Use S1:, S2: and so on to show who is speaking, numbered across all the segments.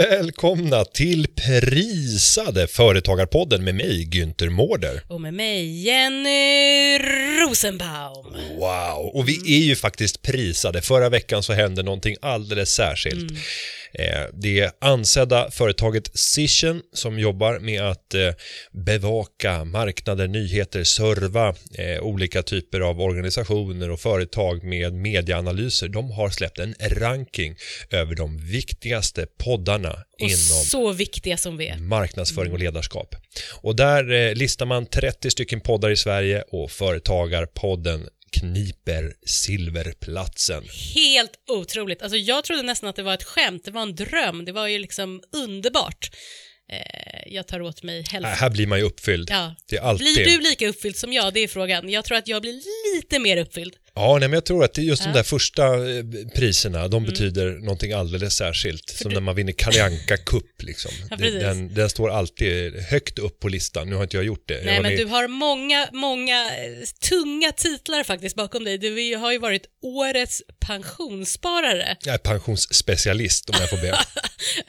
S1: Välkomna till prisade Företagarpodden med mig, Günther Mårder.
S2: Och med mig Jenny Rosenbaum.
S1: Wow, och vi är ju faktiskt prisade. Förra veckan så hände någonting alldeles särskilt. Eh, Det är ansedda företaget Cision som jobbar med att eh, bevaka marknader, nyheter, serva eh, olika typer av organisationer och företag med medieanalyser. De har släppt en ranking över de viktigaste poddarna
S2: Och
S1: inom
S2: så viktiga som vi är.
S1: marknadsföring och ledarskap. Och där eh, listar man 30 stycken poddar i Sverige och Företagarpodden kniper silverplatsen.
S2: Helt otroligt. Alltså jag trodde nästan att det var ett skämt, det var en dröm, det var ju liksom underbart. Eh, jag tar åt mig
S1: Äh,
S2: hälften.
S1: här blir man ju uppfylld.
S2: Ja.
S1: Det är alltid...
S2: Blir du lika uppfylld som jag? Det är frågan. Jag tror att jag blir lite mer uppfylld.
S1: Ja, nej, men jag tror att det är just de
S2: Ja.
S1: där första eh, priserna, de betyder någonting alldeles särskilt. Som
S2: du-
S1: när man vinner Kalle Anka Cup liksom.
S2: Ja,
S1: Det- den, den står alltid högt upp på listan. Nu har inte jag gjort det.
S2: Nej men
S1: med-
S2: du har många, många eh, tunga titlar faktiskt bakom dig. Du har ju varit årets pensionssparare.
S1: Jag är pensionsspecialist om jag får be.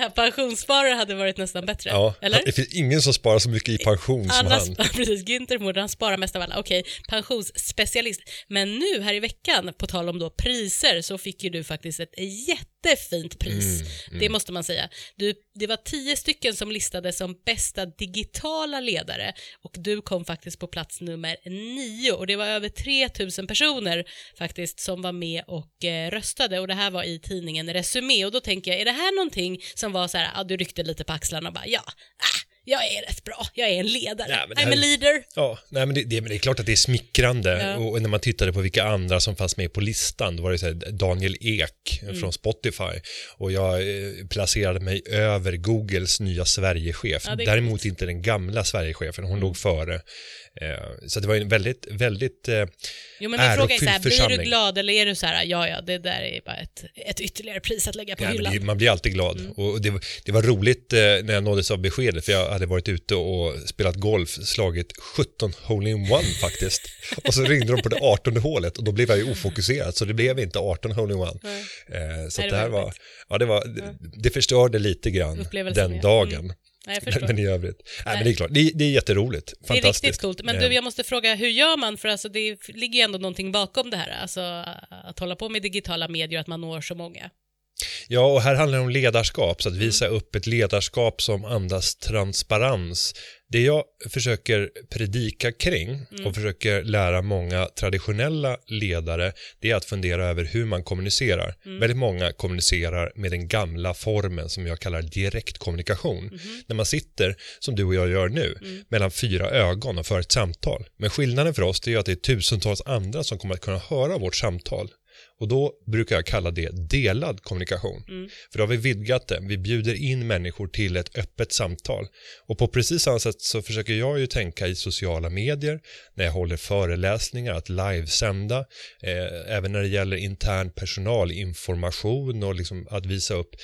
S2: Pensionssparare hade varit nästan bättre.
S1: Ja,
S2: Eller?
S1: det finns ingen som sparar så mycket i pension som
S2: Alla
S1: han.
S2: precis, Günther Mårder, han sparar mest av alla. Okej, pensionsspecialist. Men nu här i veckan, på tal om då priser, så fick ju du faktiskt ett jättefint pris.
S1: Mm,
S2: Det måste man säga. Du, det var tio stycken som listades som bästa digitala ledare och du kom faktiskt på plats nummer nio och det var över 3000 personer faktiskt som var med och eh, röstade och det här var i tidningen Resumé och då tänker jag, är det här någonting som var så här, ah, du ryckte lite på axlarna och bara, ja, ah, jag är rätt bra, jag är en ledare,
S1: Nej, men det
S2: I'm
S1: här-
S2: a leader.
S1: Ja, nej, men det, det, men det är klart att det är smickrande
S2: Ja.
S1: och när man tittade på vilka andra som fanns med på listan, då var det så här, Daniel Ek
S2: Mm.
S1: från Spotify och jag eh, placerade mig över Googles nya Sverigechef.
S2: Ja,
S1: Däremot inte den gamla Sverigechefen, hon låg före. Eh, så det var en väldigt, väldigt eh,
S2: Jo men min fråga är så här,
S1: ärofylld
S2: blir du glad eller är du så här, ja ja, det där är bara ett, ett ytterligare pris att lägga på
S1: Ja, men
S2: hyllan.
S1: man blir alltid glad.
S2: Mm.
S1: Och det, var- det var roligt eh, när jag nåddes av beskedet, för jag hade varit ute och spelat golf, slagit 17 hole-in-one faktiskt. Och så ringde de på det 18 hålet och då blev jag ju ofokuserad, så det blev inte 18 hole-in-one.
S2: Nej.
S1: Eh, så
S2: Nej, det
S1: det här
S2: var
S1: var, ja det var, det, det förstörde lite grann den
S2: ja.
S1: dagen.
S2: Mm. Nej, jag förstår.
S1: men i övrigt, nej,
S2: Nej.
S1: men det är klart, det, det är jätteroligt,
S2: Det är
S1: fantastiskt.
S2: riktigt coolt. Men
S1: Eh,
S2: du, jag måste fråga, hur gör man? För alltså, det ligger ju ändå någonting bakom det här. Alltså att hålla på med digitala medier och att man når så många.
S1: Ja, och här handlar det om ledarskap, så att visa
S2: Mm.
S1: upp ett ledarskap som andas transparens. Det jag försöker predika kring
S2: Mm.
S1: och försöker lära många traditionella ledare, det är att fundera över hur man kommunicerar.
S2: Mm.
S1: Väldigt många kommunicerar med den gamla formen som jag kallar direktkommunikation.
S2: Mhm.
S1: När man sitter, som du och jag gör nu,
S2: Mm.
S1: mellan fyra ögon och för ett samtal. Men skillnaden för oss är att det är tusentals andra som kommer att kunna höra vårt samtal. Och då brukar jag kalla det delad kommunikation.
S2: Mm.
S1: För då har vi vidgat det. Vi bjuder in människor till ett öppet samtal. Och på precis samma sätt så försöker jag ju tänka i sociala medier, när jag håller föreläsningar, att livesända, eh, även när det gäller intern personalinformation och liksom att visa upp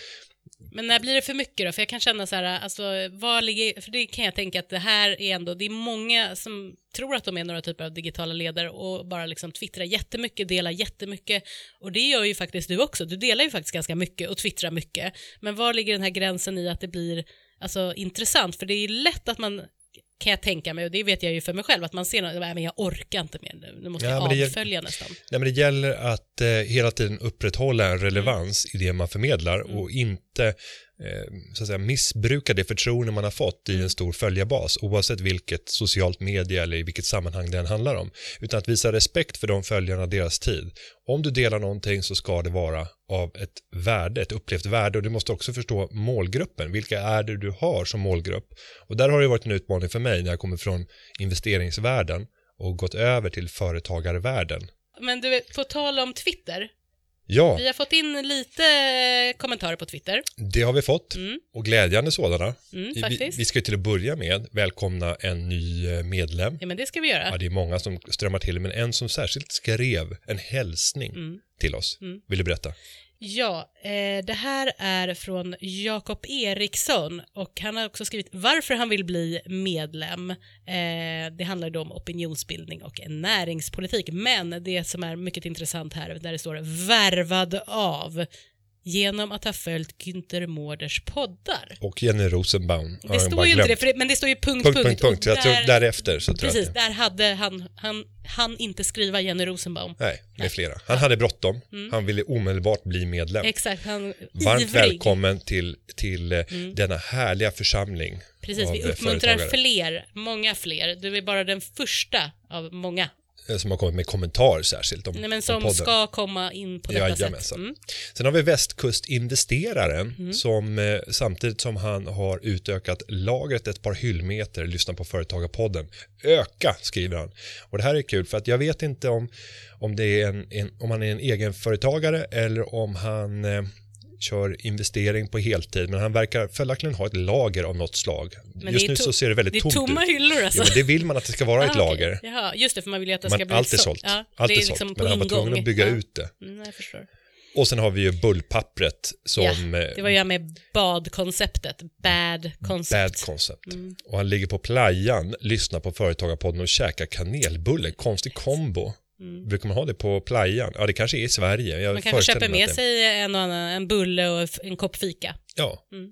S2: Men när blir det för mycket då? För jag kan känna så här, alltså, vad ligger, för det kan jag tänka att det här är ändå, det är många som tror att de är några typer av digitala ledare och bara liksom twittrar jättemycket, delar jättemycket och det gör ju faktiskt du också, du delar ju faktiskt ganska mycket och twittrar mycket. Men var ligger den här gränsen i att det blir alltså, intressant? För det är ju lätt att man kan jag tänka mig, och det vet jag ju för mig själv, att man ser något, "Nej, men jag orkar inte mer nu, nu måste
S1: Ja,
S2: jag avfölja nästan.
S1: Nej, men det gäller att eh, hela tiden upprätthålla en relevans i det man förmedlar och inte eh, så att säga, missbruka det förtroende man har fått i en stor följarbas oavsett vilket socialt media eller i vilket sammanhang den handlar om. Utan att visa respekt för de följarna och deras tid. Om du delar någonting så ska det vara av ett värde, ett upplevt värde och du måste också förstå målgruppen. Vilka är det du har som målgrupp? Och där har det varit en utmaning för mig när jag kommer från investeringsvärlden och gått över till företagarvärlden.
S2: Men du, på tal om Twitter,
S1: Ja,
S2: vi har fått in lite kommentarer på Twitter.
S1: det har vi fått
S2: Mm.
S1: och glädjande sådana.
S2: Mm,
S1: vi, vi ska till att börja med välkomna en ny eh, medlem.
S2: Ja, men det ska vi göra.
S1: Ja, det är många som strömmar till, men en som särskilt skrev en hälsning
S2: Mm.
S1: till oss.
S2: Mm.
S1: Vill du berätta?
S2: Ja, eh, det här är från Jakob Eriksson och han har också skrivit varför han vill bli medlem. Eh, det handlar då om opinionsbildning och näringspolitik, men det som är mycket intressant här, där det står värvad av genom att ha följt Günther Mårders poddar.
S1: Och Jenny Rosenbaum.
S2: Det står ju inte det, det, men det står ju punkt,
S1: Punkt,
S2: punkt.
S1: punkt,
S2: och
S1: Jag tror
S2: där-
S1: därefter så tror
S2: Precis,
S1: jag
S2: där hade han, han, han inte skriva Jenny Rosenbaum.
S1: Nej, med flera. Han hade bråttom. Han ville omedelbart bli medlem.
S2: Exakt, han
S1: Varmt
S2: ivrig.
S1: välkommen till, till eh, denna härliga församling
S2: Precis, vi
S1: eh,
S2: uppmuntrar fler, många fler. Du är bara den första av många
S1: som har kommit med kommentar särskilt om,
S2: Nej, men
S1: om
S2: som ska komma in på detta sätt. Mm.
S1: Sen har vi västkustinvesteraren som eh, samtidigt som han har utökat lagret ett par hyllmeter lyssnar på Företagarpodden. Öka skriver han. Och det här är kul för att jag vet inte om, om, det är en, en, om han är en egenföretagare eller om han eh, kör investering på heltid men han verkar följaktligen ha ett lager av något slag.
S2: Men
S1: Just nu så ser det väldigt
S2: Det är
S1: tomt
S2: tomma
S1: ut.
S2: hyllor alltså.
S1: Ja, men det vill man att det ska vara ett
S2: Ah, okej.
S1: lager.
S2: Jaha, just det, för man vill ju att det ska bli
S1: allt är sålt.
S2: Ja,
S1: allt är
S2: är
S1: sålt.
S2: liksom
S1: Men han var tvungen att bygga
S2: ja.
S1: ut det.
S2: Mm, jag förstår.
S1: Och sen har vi ju bullpappret som
S2: ja,
S1: eh,
S2: det var ju med badkonceptet. Bad concept.
S1: Bad concept.
S2: Mm.
S1: Och han ligger på playan, lyssnar på Företagarpodden och käkar kanelbulle. Konstig kombo. Brukar man ha det på playan? Ja, det kanske är i Sverige. Jag
S2: Mm. Man kanske köper med
S1: det-
S2: sig en, annan, en bulle och en kopp fika.
S1: Ja.
S2: Mm.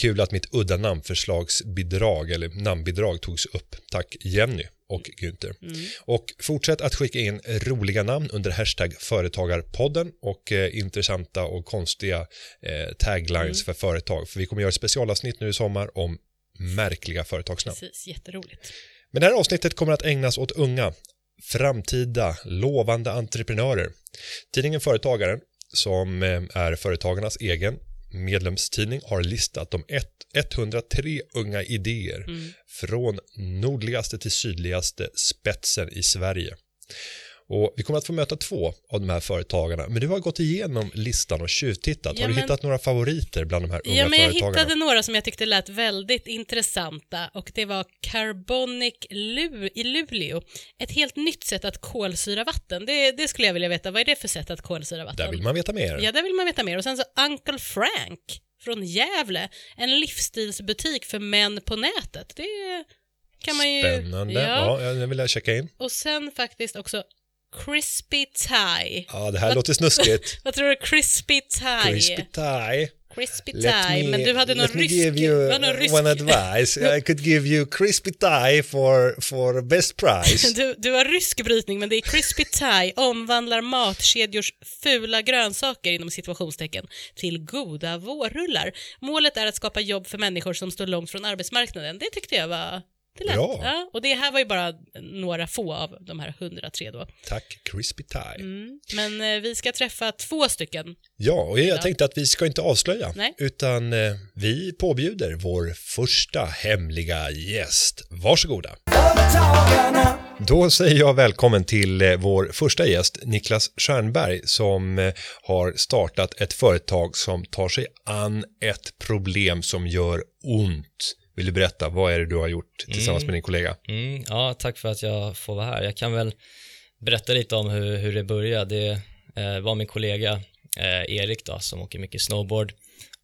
S1: Kul att mitt udda namnförslagsbidrag eller namnbidrag togs upp. Tack Jenny och Günther.
S2: Mm.
S1: Och fortsätt att skicka in roliga namn under hashtag företagarpodden och eh, intressanta och konstiga eh, taglines
S2: Mm.
S1: för företag. För vi kommer göra ett specialavsnitt nu i sommar om märkliga företagsnamn.
S2: Precis, jätteroligt.
S1: Men det här avsnittet kommer att ägnas åt unga, framtida, lovande entreprenörer. Tidningen Företagaren, som eh, är företagarnas egen medlemstidning, har listat de ett- 103 unga idéer från nordligaste till sydligaste spetsen i Sverige. Och vi kommer att få möta två av de här företagarna, men du har gått igenom listan och tjuvtittat.
S2: Ja,
S1: har du
S2: men-
S1: hittat några favoriter bland de här unga
S2: Ja, men jag
S1: företagarna?
S2: hittade några som jag tyckte lät väldigt intressanta och det var Carbonic Lu i Luleå. Ett helt nytt sätt att kolsyra vatten. Det, det skulle jag vilja veta. Vad är det för sätt att kolsyra vatten?
S1: Där vill man veta mer.
S2: Ja, där vill man veta mer. Och sen så Uncle Frank från Gävle. En livsstilsbutik för män på nätet. Det kan man ju...
S1: Spännande. Ja. Ja, det vill jag checka in.
S2: Och sen faktiskt också Crispy Tie.
S1: Ja, det här låter snuskigt.
S2: Vad tror du? Crispy Tie?
S1: Crispy tie.
S2: Crispy Tie.
S1: me,
S2: men du hade någon
S1: let me
S2: rysk...
S1: give you
S2: någon rysk...
S1: one advice. I could give you crispy tie for, for best price.
S2: Du, du har rysk brytning, men det är Crispy Thai omvandlar matkedjors fula grönsaker inom situationstecken till goda vårrullar. Målet är att skapa jobb för människor som står långt från arbetsmarknaden. Det tyckte jag var... Det lät,
S1: Bra.
S2: Ja, och det här var ju bara några få av de här 103 då.
S1: Tack, crispy tie.
S2: Mm. Men eh, vi ska träffa två stycken.
S1: Ja, och jag
S2: Ja.
S1: tänkte att vi ska inte avslöja,
S2: Nej.
S1: utan eh, vi påbjuder vår första hemliga gäst. Varsågoda. Då säger jag välkommen till eh, vår första gäst, Niklas Stjernberg, som eh, har startat ett företag som tar sig an ett problem som gör ont. Vill du berätta, vad är det du har gjort tillsammans med din kollega?
S3: Mm, ja, tack för att jag får vara här. Jag kan väl berätta lite om hur, hur det började. Det eh, var min kollega eh, Erik då, som åker mycket snowboard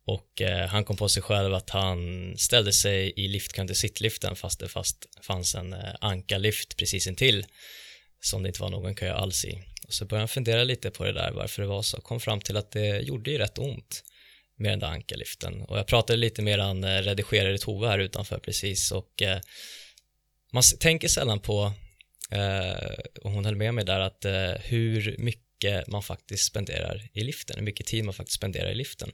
S3: och eh, han kom på sig själv att han ställde sig i liftkön till sittliften fast det fast fanns en eh, ankarlift precis intill som det inte var någon kö alls i. Och så började han fundera lite på det där, varför det var så. Kom fram till att det gjorde ju rätt ont med den där ankarliften. Och jag pratade lite med han eh, redigerade Tove här utanför precis och eh, man tänker sällan på, eh, och hon höll med mig där, att eh, hur mycket man faktiskt spenderar i liften, hur mycket tid man faktiskt spenderar i liften.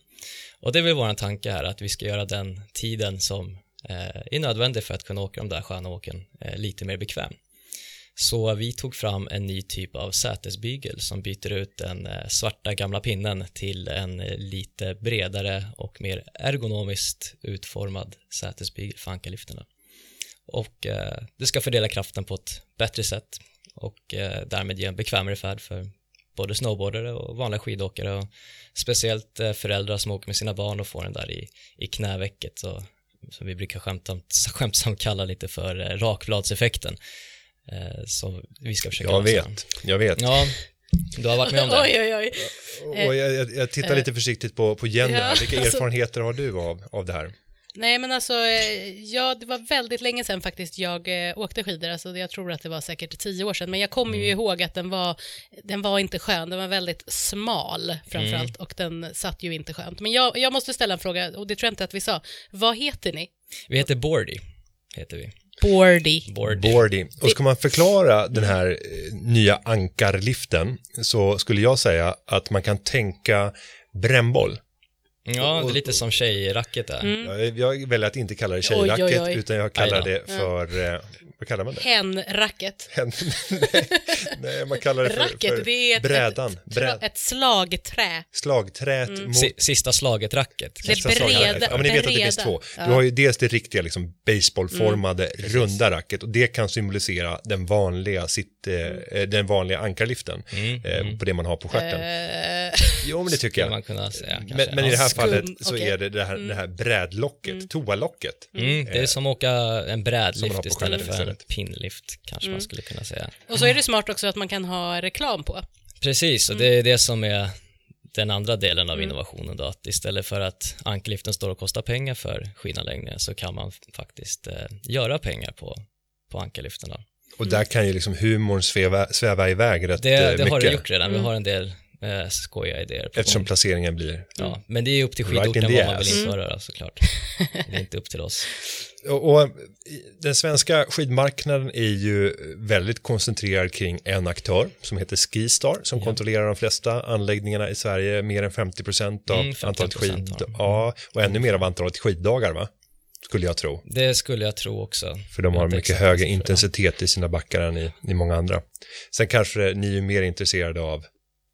S3: Och det är väl vår tanke här, att vi ska göra den tiden som eh, är nödvändig för att kunna åka de där sköna åken eh, lite mer bekväm. Så vi tog fram en ny typ av sätesbygel som byter ut den eh, svarta gamla pinnen till en eh, lite bredare och mer ergonomiskt utformad sätesbygel för ankarlifterna. Och eh, det ska fördela kraften på ett bättre sätt och eh, därmed ge en bekvämare färd för både snowboardare och vanliga skidåkare och speciellt eh, föräldrar som åker med sina barn och får den där i, i knävecket så, som vi brukar skämtsamt, skämtsamt kalla lite för eh, rakbladseffekten. Eh, som vi ska försöka
S1: Jag
S3: lösa.
S1: vet, jag vet.
S3: Ja, Du har varit med om det?
S2: Oj, oj, oj.
S1: Och jag, jag, jag tittar lite försiktigt på, på Jenny
S2: ja.
S1: Vilka
S2: alltså-
S1: erfarenheter har du av, av det här?
S2: Nej men alltså, eh, ja det var väldigt länge sedan faktiskt jag eh, åkte skidor, alltså jag tror att det var säkert tio år sedan, men jag kommer ju ihåg att den var, den var inte skön, den var väldigt smal framförallt och den satt ju inte skönt. Men jag, jag måste ställa en fråga, och det tror jag inte att vi sa, vad heter ni?
S3: Vi heter Bordy, heter vi.
S2: Boardy.
S3: Bordy.
S1: Boardy. Och ska man förklara den här eh, nya ankarliften så skulle jag säga att man kan tänka brännboll.
S3: Ja, det är lite som tjejracket där.
S1: Jag, jag väljer att inte kalla det
S2: Oj, oj,
S1: tjejracket
S2: oj.
S1: utan jag kallar det för, eh, vad kallar man det?
S2: Hen-racket.
S1: nej, nej, man kallar det för,
S2: Racket,
S1: för
S2: det är ett,
S1: brädan.
S2: ett,
S1: Bräd,
S2: ett slagträ.
S1: slagträet mot
S3: Si- Sista slaget-racket.
S2: Det
S1: Sista slaget.
S2: breda-
S1: Ja, men ni vet att det finns
S2: breda.
S1: två.
S2: Ja.
S1: Du har ju dels det riktiga liksom baseballformade
S2: Mm.
S1: runda racket och det kan symbolisera den vanliga, sitt,
S2: Mm.
S1: eh, den vanliga ankarliften eh, på det man har på stjärten.
S2: Eh,
S1: Jo, men det tycker jag.
S3: man kunna säga.
S1: Men, men i det här fallet så
S2: okej.
S1: är det det här, det här brädlocket, toalocket.
S3: Mm, det är som att åka en
S1: Som man
S3: brädlift
S1: har på
S3: istället för en pinlift, kanske man skulle kunna säga.
S2: och så är det smart också att man kan ha reklam på.
S3: Precis, och det är det som är den andra delen av innovationen då, att istället för att ankerliften står och kostar pengar för skidanläggningen så kan man faktiskt eh, göra pengar på, på ankerliften då.
S1: Och där kan ju liksom humorn sväva, sväva iväg rätt
S3: Det,
S1: eh,
S3: det
S1: mycket.
S3: har det gjort redan, vi har en del eh, skojiga idéer
S1: Eftersom placeringen blir
S3: Ja, men det är upp till skidorten vad man vill införa då, såklart. Det är inte upp till oss.
S1: Och, och den svenska skidmarknaden är ju väldigt koncentrerad kring en aktör som heter Skistar som kontrollerar de flesta anläggningarna i Sverige, mer än 50 procent av
S3: Mm, 50%
S1: antalet skid, ja, och ännu mer av antalet skiddagar va? Skulle jag tro.
S3: Det skulle jag tro också.
S1: För de har mycket
S3: exakt
S1: högre intensitet i sina backar än i, i många andra. Sen kanske ni är mer intresserade av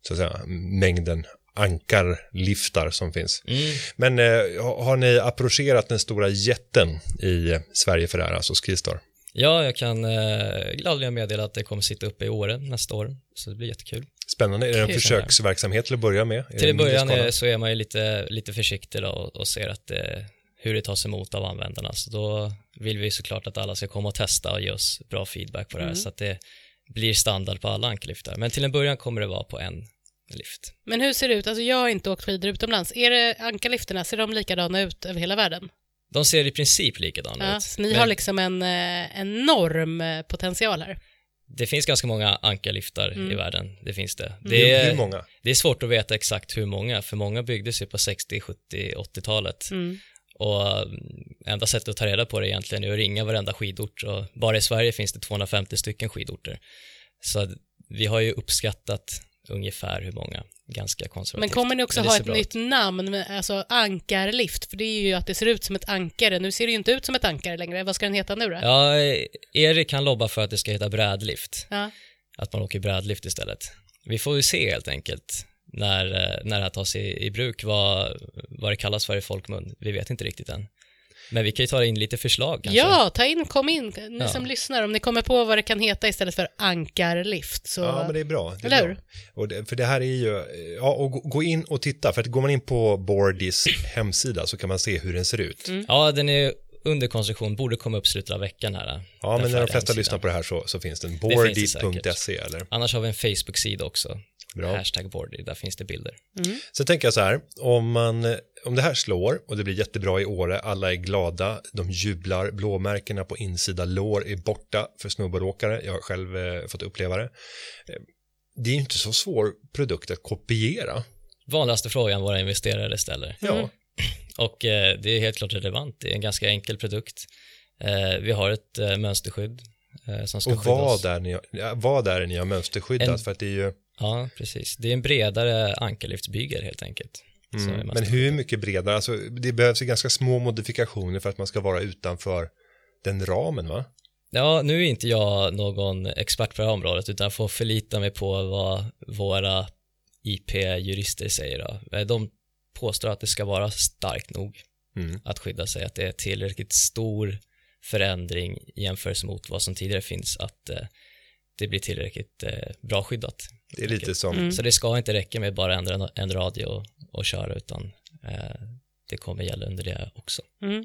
S1: så att säga, mängden ankarliftar som finns.
S3: Mm.
S1: Men eh, har ni approcherat den stora jätten i eh, Sverige för det här, alltså Skistar?
S3: Ja, jag kan eh, gladeligen meddela att det kommer sitta uppe i Åre nästa år, så det blir jättekul.
S1: Spännande. Är det en försöksverksamhet till att börja med? Är
S3: Till en början är, så är man ju lite, lite försiktig då och, och ser att det, hur det tas emot av användarna. Så då vill vi såklart att alla ska komma och testa och ge oss bra feedback på det här så att det blir standard på alla ankerliftar. Men till en början kommer det vara på en lift.
S2: Men hur ser det ut? Alltså jag har inte åkt skidor utomlands. Är det ankarlifterna, ser de likadana ut över hela världen?
S3: De ser i princip likadana
S2: Ja,
S3: ut.
S2: så ni
S3: Men
S2: har liksom en eh, enorm eh, potential här.
S3: Det finns ganska många ankarliftar
S2: Mm.
S3: i världen, det finns det.
S1: Hur,
S3: Det är,
S1: hur många?
S3: det är svårt att veta exakt hur många, för många byggdes ju på 60, 70, 80-talet.
S2: Mm.
S3: Och mm, enda sättet att ta reda på det egentligen är att ringa varenda skidort och bara i Sverige finns det 250 stycken skidorter. Så vi har ju uppskattat ungefär hur många, ganska konservativt.
S2: Men kommer ni också ha ett
S3: bra
S2: nytt namn, alltså ankarlift? För det är ju att det ser ut som ett ankare. Nu ser det ju inte ut som ett ankare längre. Vad ska den heta nu då?
S3: Ja, Erik kan lobba för att det ska heta brädlift.
S2: Ja.
S3: Att man åker brädlift istället. Vi får ju se helt enkelt när, eh, när det här tas i, i bruk, vad, vad det kallas för i folkmun. Vi vet inte riktigt än. Men vi kan ju ta in lite förslag kanske.
S2: Ja, ta in, kom in, ni
S3: Ja.
S2: som lyssnar, om ni kommer på vad det kan heta istället för ankarlift. Så...
S1: Ja, men det är bra. Det är
S2: Eller
S1: bra.
S2: hur?
S1: Och det, för det här är ju, ja, och gå- in och titta, för att går man in på Bordis hemsida så kan man se hur den ser ut.
S2: Mm.
S3: Ja, den är under konstruktion, borde komma upp slutet av veckan här.
S1: Ja,
S3: Den
S1: men när de flesta
S3: hemsidan.
S1: lyssnar på det här så, så finns den. Bordy.se eller?
S3: Annars har vi en Facebook-sida också.
S1: Bra.
S3: Hashtag Bordy, där finns det bilder.
S1: Sen tänker jag så här, om, man, om det här slår och det blir jättebra i Åre, alla är glada, de jublar, blåmärkena på insida lår är borta för snowboardåkare, jag har själv eh, fått uppleva det. Eh, Det är ju inte så svår produkt att kopiera.
S3: Vanligaste frågan våra investerare ställer.
S1: Ja,
S3: Och eh, det är helt klart relevant, det är en ganska enkel produkt. Eh, vi har ett eh, mönsterskydd eh, som ska
S1: och vad är, ni, ja, vad är det ni har mönsterskyddat?
S3: En-
S1: För att det är ju,
S3: Ja, precis. Det är en bredare ankarlyftsbygel helt enkelt.
S1: mm, men hur mycket bredare? Alltså, det behövs ju ganska små modifikationer för att man ska vara utanför den ramen va?
S3: Ja, nu är inte jag någon expert på det här området utan får förlita mig på vad våra IP-jurister säger. Då. Eh, De påstår att det ska vara starkt nog
S1: Mm.
S3: att skydda sig, att det är tillräckligt stor förändring i jämförelse mot vad som tidigare finns, att eh, det blir tillräckligt eh, bra skyddat.
S1: Det är lite som,
S2: Mm.
S3: Så det ska inte räcka med bara ändra en, radio och, och köra, utan eh, det kommer gälla under det också.
S2: Mm.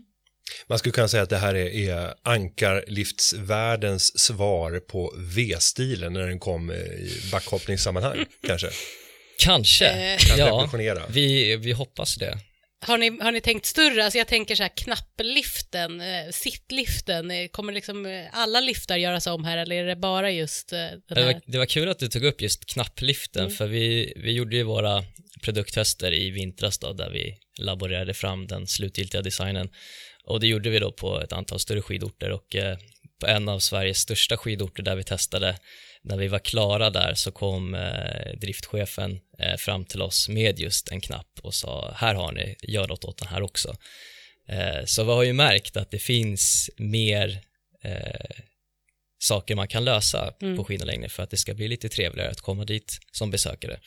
S1: Man skulle kunna säga att det här är, är ankarliftsvärldens svar på V-stilen när den kom eh, i backhoppningssammanhang, kanske.
S3: Kanske,
S2: Eh,
S1: Kan
S3: ja. Vi, vi hoppas det.
S2: Har ni, har ni tänkt större? Alltså jag tänker så här knappliften, eh, sittliften, eh, kommer liksom eh, alla liftar göras om här eller är det bara just eh,
S3: Det var, det var kul att du tog upp just knappliften, för vi, vi gjorde ju våra produkttester i vintras då, där vi laborerade fram den slutgiltiga designen. Och det gjorde vi då på ett antal större skidorter och eh, på en av Sveriges största skidorter där vi testade, när vi var klara där så kom eh, driftchefen eh, fram till oss med just en knapp och sa här har ni, gör något åt den här också. Eh, så vi har ju märkt att det finns mer eh, saker man kan lösa på skidanläggningen för att det ska bli lite trevligare att komma dit som besökare.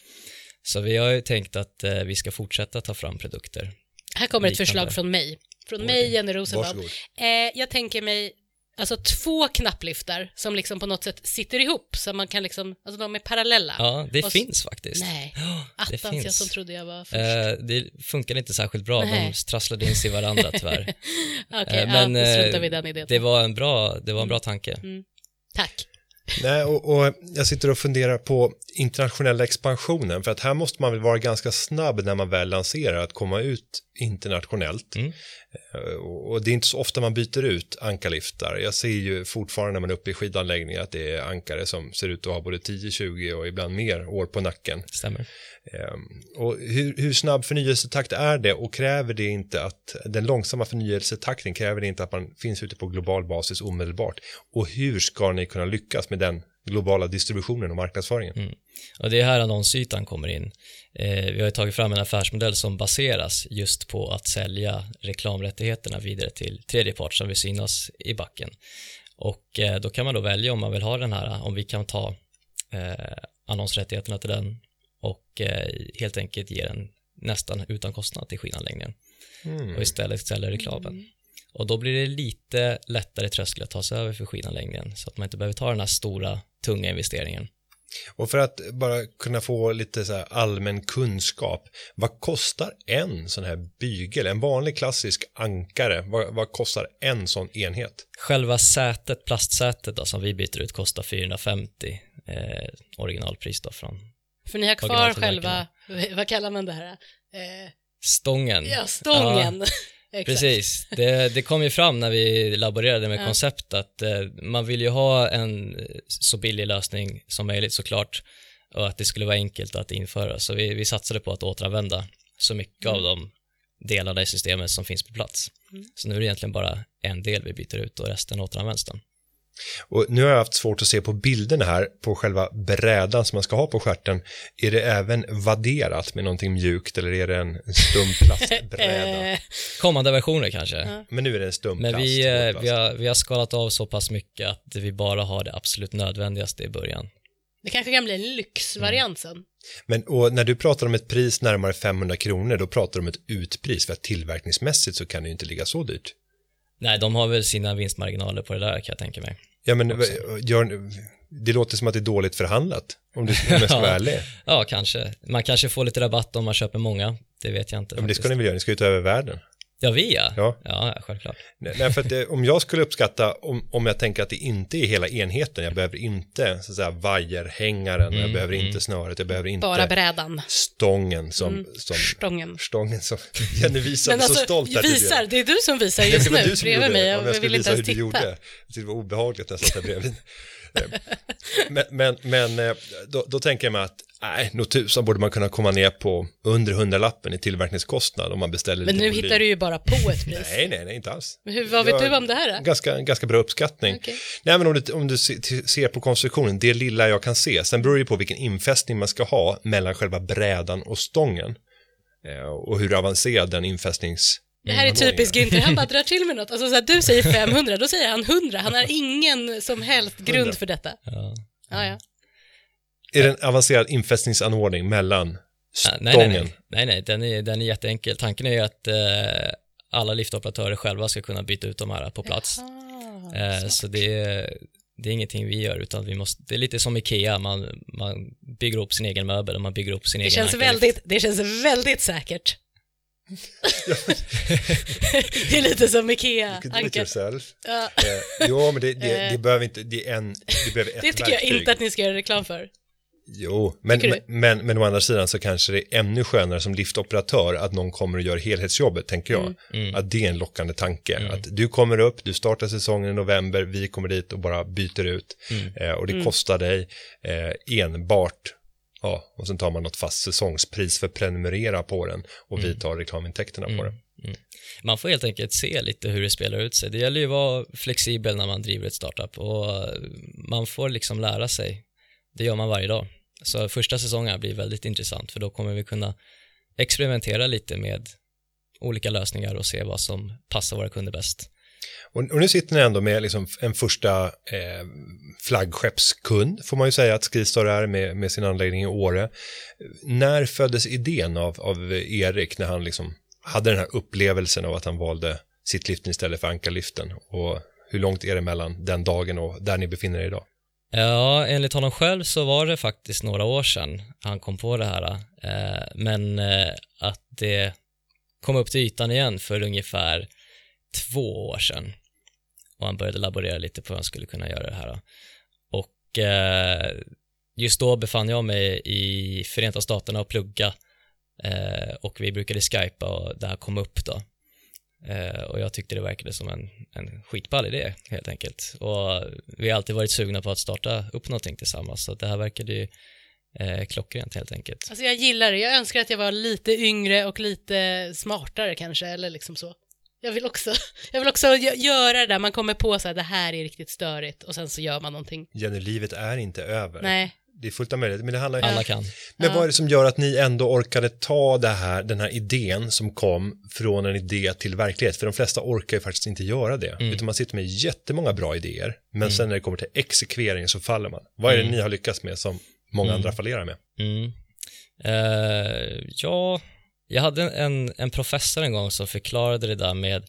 S3: Så vi har ju tänkt att eh, vi ska fortsätta ta fram produkter.
S2: Här kommer ett förslag från mig. Från mig, Jenny Rosenbaum. Eh, jag tänker mig alltså två knappliftar som liksom på något sätt sitter ihop så man kan liksom, alltså de är parallella.
S3: Ja, det
S2: Och
S3: finns faktiskt.
S2: Nej,
S3: det
S2: attans jag
S3: finns.
S2: som trodde jag var först.
S3: Eh, det funkade inte särskilt bra,
S2: Nej.
S3: de trasslade in sig i varandra tyvärr.
S2: Okej,
S3: Eh,
S2: ja,
S3: men
S2: då struntar
S3: eh,
S2: vi den idén.
S3: det var en bra, det var en bra tanke.
S2: Tack.
S1: Nej, och, och jag sitter och funderar på internationella expansionen, för att här måste man väl vara ganska snabb när man väl lanserar att komma ut internationellt.
S3: Mm.
S1: Eh, Och det är inte så ofta man byter ut ankarliftar. Jag ser ju fortfarande när man är uppe i skidanläggningar att det är ankare som ser ut att ha både 10, 20 och ibland mer år på nacken.
S3: Stämmer.
S1: Ehm, Och hur, hur snabb förnyelsetakt är det och kräver det inte att den långsamma förnyelsetakten kräver det inte att man finns ute på global basis omedelbart? Och hur ska ni kunna lyckas med den globala distributionen och marknadsföringen?
S3: Och det är här annonsytan kommer in. Eh, vi har ju tagit fram en affärsmodell som baseras just på att sälja reklamrättigheterna vidare till tredje part som vill synas i backen. Och eh, då kan man då välja om man vill ha den här, om vi kan ta eh, annonsrättigheterna till den och eh, helt enkelt ge den nästan utan kostnad till skidanläggningen och istället sälja reklamen. Och då blir det lite lättare tröskel att ta sig över för skidanläggningen så att man inte behöver ta den här stora, tunga investeringen.
S1: Och för att bara kunna få lite så här allmän kunskap, vad kostar en sån här bygel, en vanlig klassisk ankare, vad, vad kostar en sån enhet?
S3: Själva sätet, plastsätet då, som vi byter ut kostar 450 eh, originalpris då från
S2: För ni har kvar själva, vad kallar man det här? Eh,
S3: stången.
S2: ja, stången. Exakt.
S3: Precis, det, det kom ju fram när vi laborerade med koncept att eh, man vill ju ha en så billig lösning som möjligt såklart och att det skulle vara enkelt att införa. Så vi, vi satsade på att återanvända så mycket av de delarna i systemet som finns på plats. Så nu är det egentligen bara en del vi byter ut och resten återanvänds den.
S1: Och nu har jag haft svårt att se på bilderna här på själva brädan som man ska ha på stjärten. Är det även vadderat med någonting mjukt eller är det en stum plastbräda?
S3: Kommande versioner kanske.
S1: Men nu är det en stum
S3: Men
S1: plast.
S3: vi, eh,
S1: våtplast.
S3: vi, har, vi har skalat av så pass mycket att vi bara har det absolut nödvändigaste i början.
S2: det kanske kan bli en lyxvariant sen.
S1: Men och när du pratar om ett pris närmare 500 kronor, då pratar du om ett utpris, för att tillverkningsmässigt så kan det ju inte ligga så dyrt.
S3: Nej, de har väl sina vinstmarginaler på det där kan jag tänka mig.
S1: Ja, men gör, det låter som att det är dåligt förhandlat, om, du, om jag ska vara ärlig.
S3: Ja, kanske. Man kanske får lite rabatt om man köper många. Det vet jag inte.
S1: Ja, men det ska ni väl göra, ni ska ju ta över världen.
S3: Ja, vi ja.
S1: Ja.
S3: Ja, självklart.
S1: Nej, för att det, om jag skulle uppskatta, om, om jag tänker att det inte är hela enheten, jag behöver inte så att säga vajerhängaren, jag behöver inte snöret, jag behöver inte
S2: Bara brädan.
S1: stången som, som
S2: Stången.
S1: stången som Jenny visade
S2: Men alltså,
S1: så stolt här tidigare.
S2: visar, det är du som visar just nu
S1: du som
S2: bredvid mig. Jag,
S1: Om jag
S2: vill
S1: skulle
S2: inte
S1: visa
S2: ens
S1: hur du
S2: titta.
S1: det var obehagligt när jag satt där bredvid. Eh, men men, men eh, då, då tänker jag mig att nej, nog tusan borde man kunna komma ner på under hundralappen i tillverkningskostnad om man beställer
S2: Men
S1: lite
S2: nu hittar du ju bara på ett pris.
S1: Nej, nej, nej, inte alls.
S2: Men hur, vad vet du om det här då?
S1: Ganska, ganska bra uppskattning.
S2: Okej.
S1: Nej, men om du, om du se- ser på konstruktionen, det lilla jag kan se, sen beror det ju på vilken infästning man ska ha mellan själva brädan och stången. Eh, Och hur avancerad den infästnings...
S2: Det här är typiskt Günther, han bara drar till med något. Alltså så här, du säger 500, då säger han 100. Han har ingen som helst grund
S1: 100.
S2: för detta.
S3: Ja.
S2: Ja, ja.
S1: Är det en avancerad infästningsanordning mellan
S3: Ja,
S1: stången?
S3: nej, nej, nej, nej, nej den, är, den är jätteenkel. Tanken är ju att eh, alla liftoperatörer själva ska kunna byta ut de här på plats.
S2: Ah,
S3: Eh, så det är, det är ingenting vi gör, utan vi måste, det är lite som Ikea, man, man bygger upp sin egen möbel och man bygger upp sin
S2: Det
S3: egen
S2: känns, väldigt, det känns väldigt säkert. Det är lite som Ikea. Ja,
S1: Eh, jo, men det, det, det
S2: Eh.
S1: behöver inte, det är en, det behöver ett
S2: det tycker jag
S1: verktyg.
S2: inte att ni ska göra reklam för.
S1: Jo, men, men, men, men å andra sidan så kanske det är ännu skönare som liftoperatör att någon kommer och gör helhetsjobbet, tänker jag.
S2: Mm.
S1: Att det är en lockande tanke. Att du kommer upp, du startar säsongen i november, vi kommer dit och bara byter ut. Eh, och det
S2: Mm.
S1: kostar dig eh, enbart, ja, och sen tar man något fast säsongspris för att prenumerera på den och
S2: Mm.
S1: vi tar reklamintäkterna på den.
S3: Man får helt enkelt se lite hur det spelar ut sig. Det gäller ju att vara flexibel när man driver ett startup och eh, man får liksom lära sig. Det gör man varje dag. Så första säsongen blir väldigt intressant för då kommer vi kunna experimentera lite med olika lösningar och se vad som passar våra kunder bäst.
S1: Och, och nu sitter ni ändå med liksom en första eh, flaggskeppskund, får man ju säga att Skistar är med, med sin anläggning i Åre. När föddes idén av, av Erik när han liksom hade den här upplevelsen av att han valde sittliften istället för ankarliften? Och hur långt är det mellan den dagen och där ni befinner er idag?
S3: Ja, enligt honom själv så var det faktiskt några år sedan han kom på det här. Eh, men eh, att det kom upp till ytan igen för ungefär två år sedan. Och han började laborera lite på hur han skulle kunna göra det här. Och eh, just då befann jag mig i Förenta Staterna och plugga eh, och vi brukade skypa och det här kom upp då. Eh, och jag tyckte det verkade som en, en skitball idé helt enkelt. Och vi har alltid varit sugna på att starta upp någonting tillsammans så det här verkade ju eh, klockrent helt enkelt.
S2: Alltså jag gillar det. Jag önskar att jag var lite yngre och lite smartare kanske, eller liksom så. Jag vill också, jag vill också gö- göra det där man kommer på så här, det här är riktigt störigt och sen så gör man någonting.
S1: Jenny, livet är inte över.
S2: Nej,
S1: Det är fullt av möjligheter, men det handlar ju
S3: Alla kan.
S1: Men
S2: Ja.
S1: vad är det som gör att ni ändå orkade ta det här, den här idén som kom från en idé till verklighet? För de flesta orkar ju faktiskt inte göra det.
S3: Mm.
S1: Utan man sitter med jättemånga bra idéer. Men sen när det kommer till exekvering så faller man. Vad är det
S3: Mm.
S1: ni har lyckats med som många andra fallerar med?
S3: Mm. Eh, ja, jag hade en, en professor en gång som förklarade det där med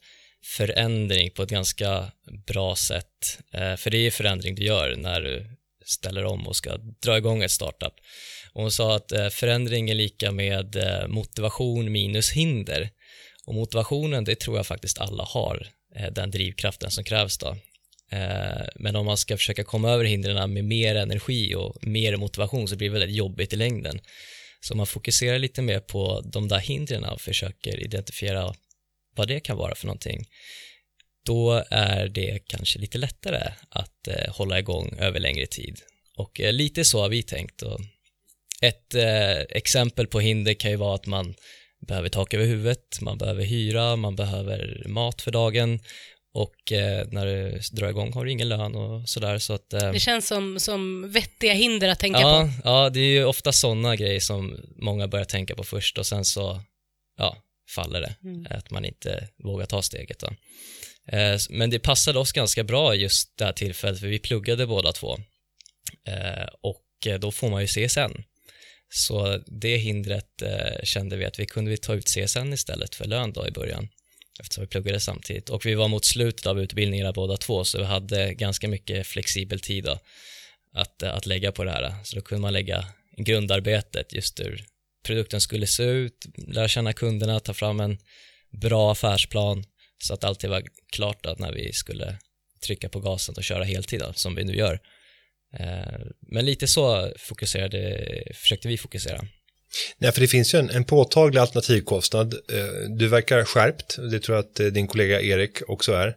S3: förändring på ett ganska bra sätt. Eh, för det är förändring du gör när du ställer om och ska dra igång ett startup. Och hon sa att eh, förändring är lika med eh, motivation minus hinder. Och motivationen, det tror jag faktiskt alla har, eh, den drivkraften som krävs då. Eh, Men om man ska försöka komma över hindren med mer energi och mer motivation så blir det väldigt jobbigt i längden. Så om man fokuserar lite mer på de där hindren och försöker identifiera vad det kan vara för någonting, då är det kanske lite lättare att eh, hålla igång över längre tid. Och eh, lite så har vi tänkt. Och ett eh, exempel på hinder kan ju vara att man behöver tak över huvudet, man behöver hyra, man behöver mat för dagen och eh, när du drar igång har du ingen lön och sådär. Så att, eh,
S2: det känns som, som vettiga hinder att tänka
S3: ja,
S2: på.
S3: ja, det är ju ofta sådana grejer som många börjar tänka på först och sen så ja, faller det.
S2: Mm.
S3: Att man inte vågar ta steget. Då. Eh, Men det passade oss ganska bra just det här tillfället för vi pluggade båda två. Eh, Och eh, då får man ju CSN. Så det hindret eh, kände vi att vi kunde vi ta ut CSN istället för lön då i början eftersom vi pluggade samtidigt. Och vi var mot slutet av utbildningarna båda två så vi hade ganska mycket flexibel tid då att, att lägga på det här. Så då kunde man lägga grundarbetet just hur produkten skulle se ut, lära känna kunderna, ta fram en bra affärsplan så att alltid var klart att när vi skulle trycka på gasen och köra heltid då, som vi nu gör. Eh, men lite så fokuserade, försökte vi fokusera.
S1: Nej, för det finns ju en, en påtaglig alternativkostnad. Eh, du verkar skärpt, det tror jag att eh, din kollega Erik också är.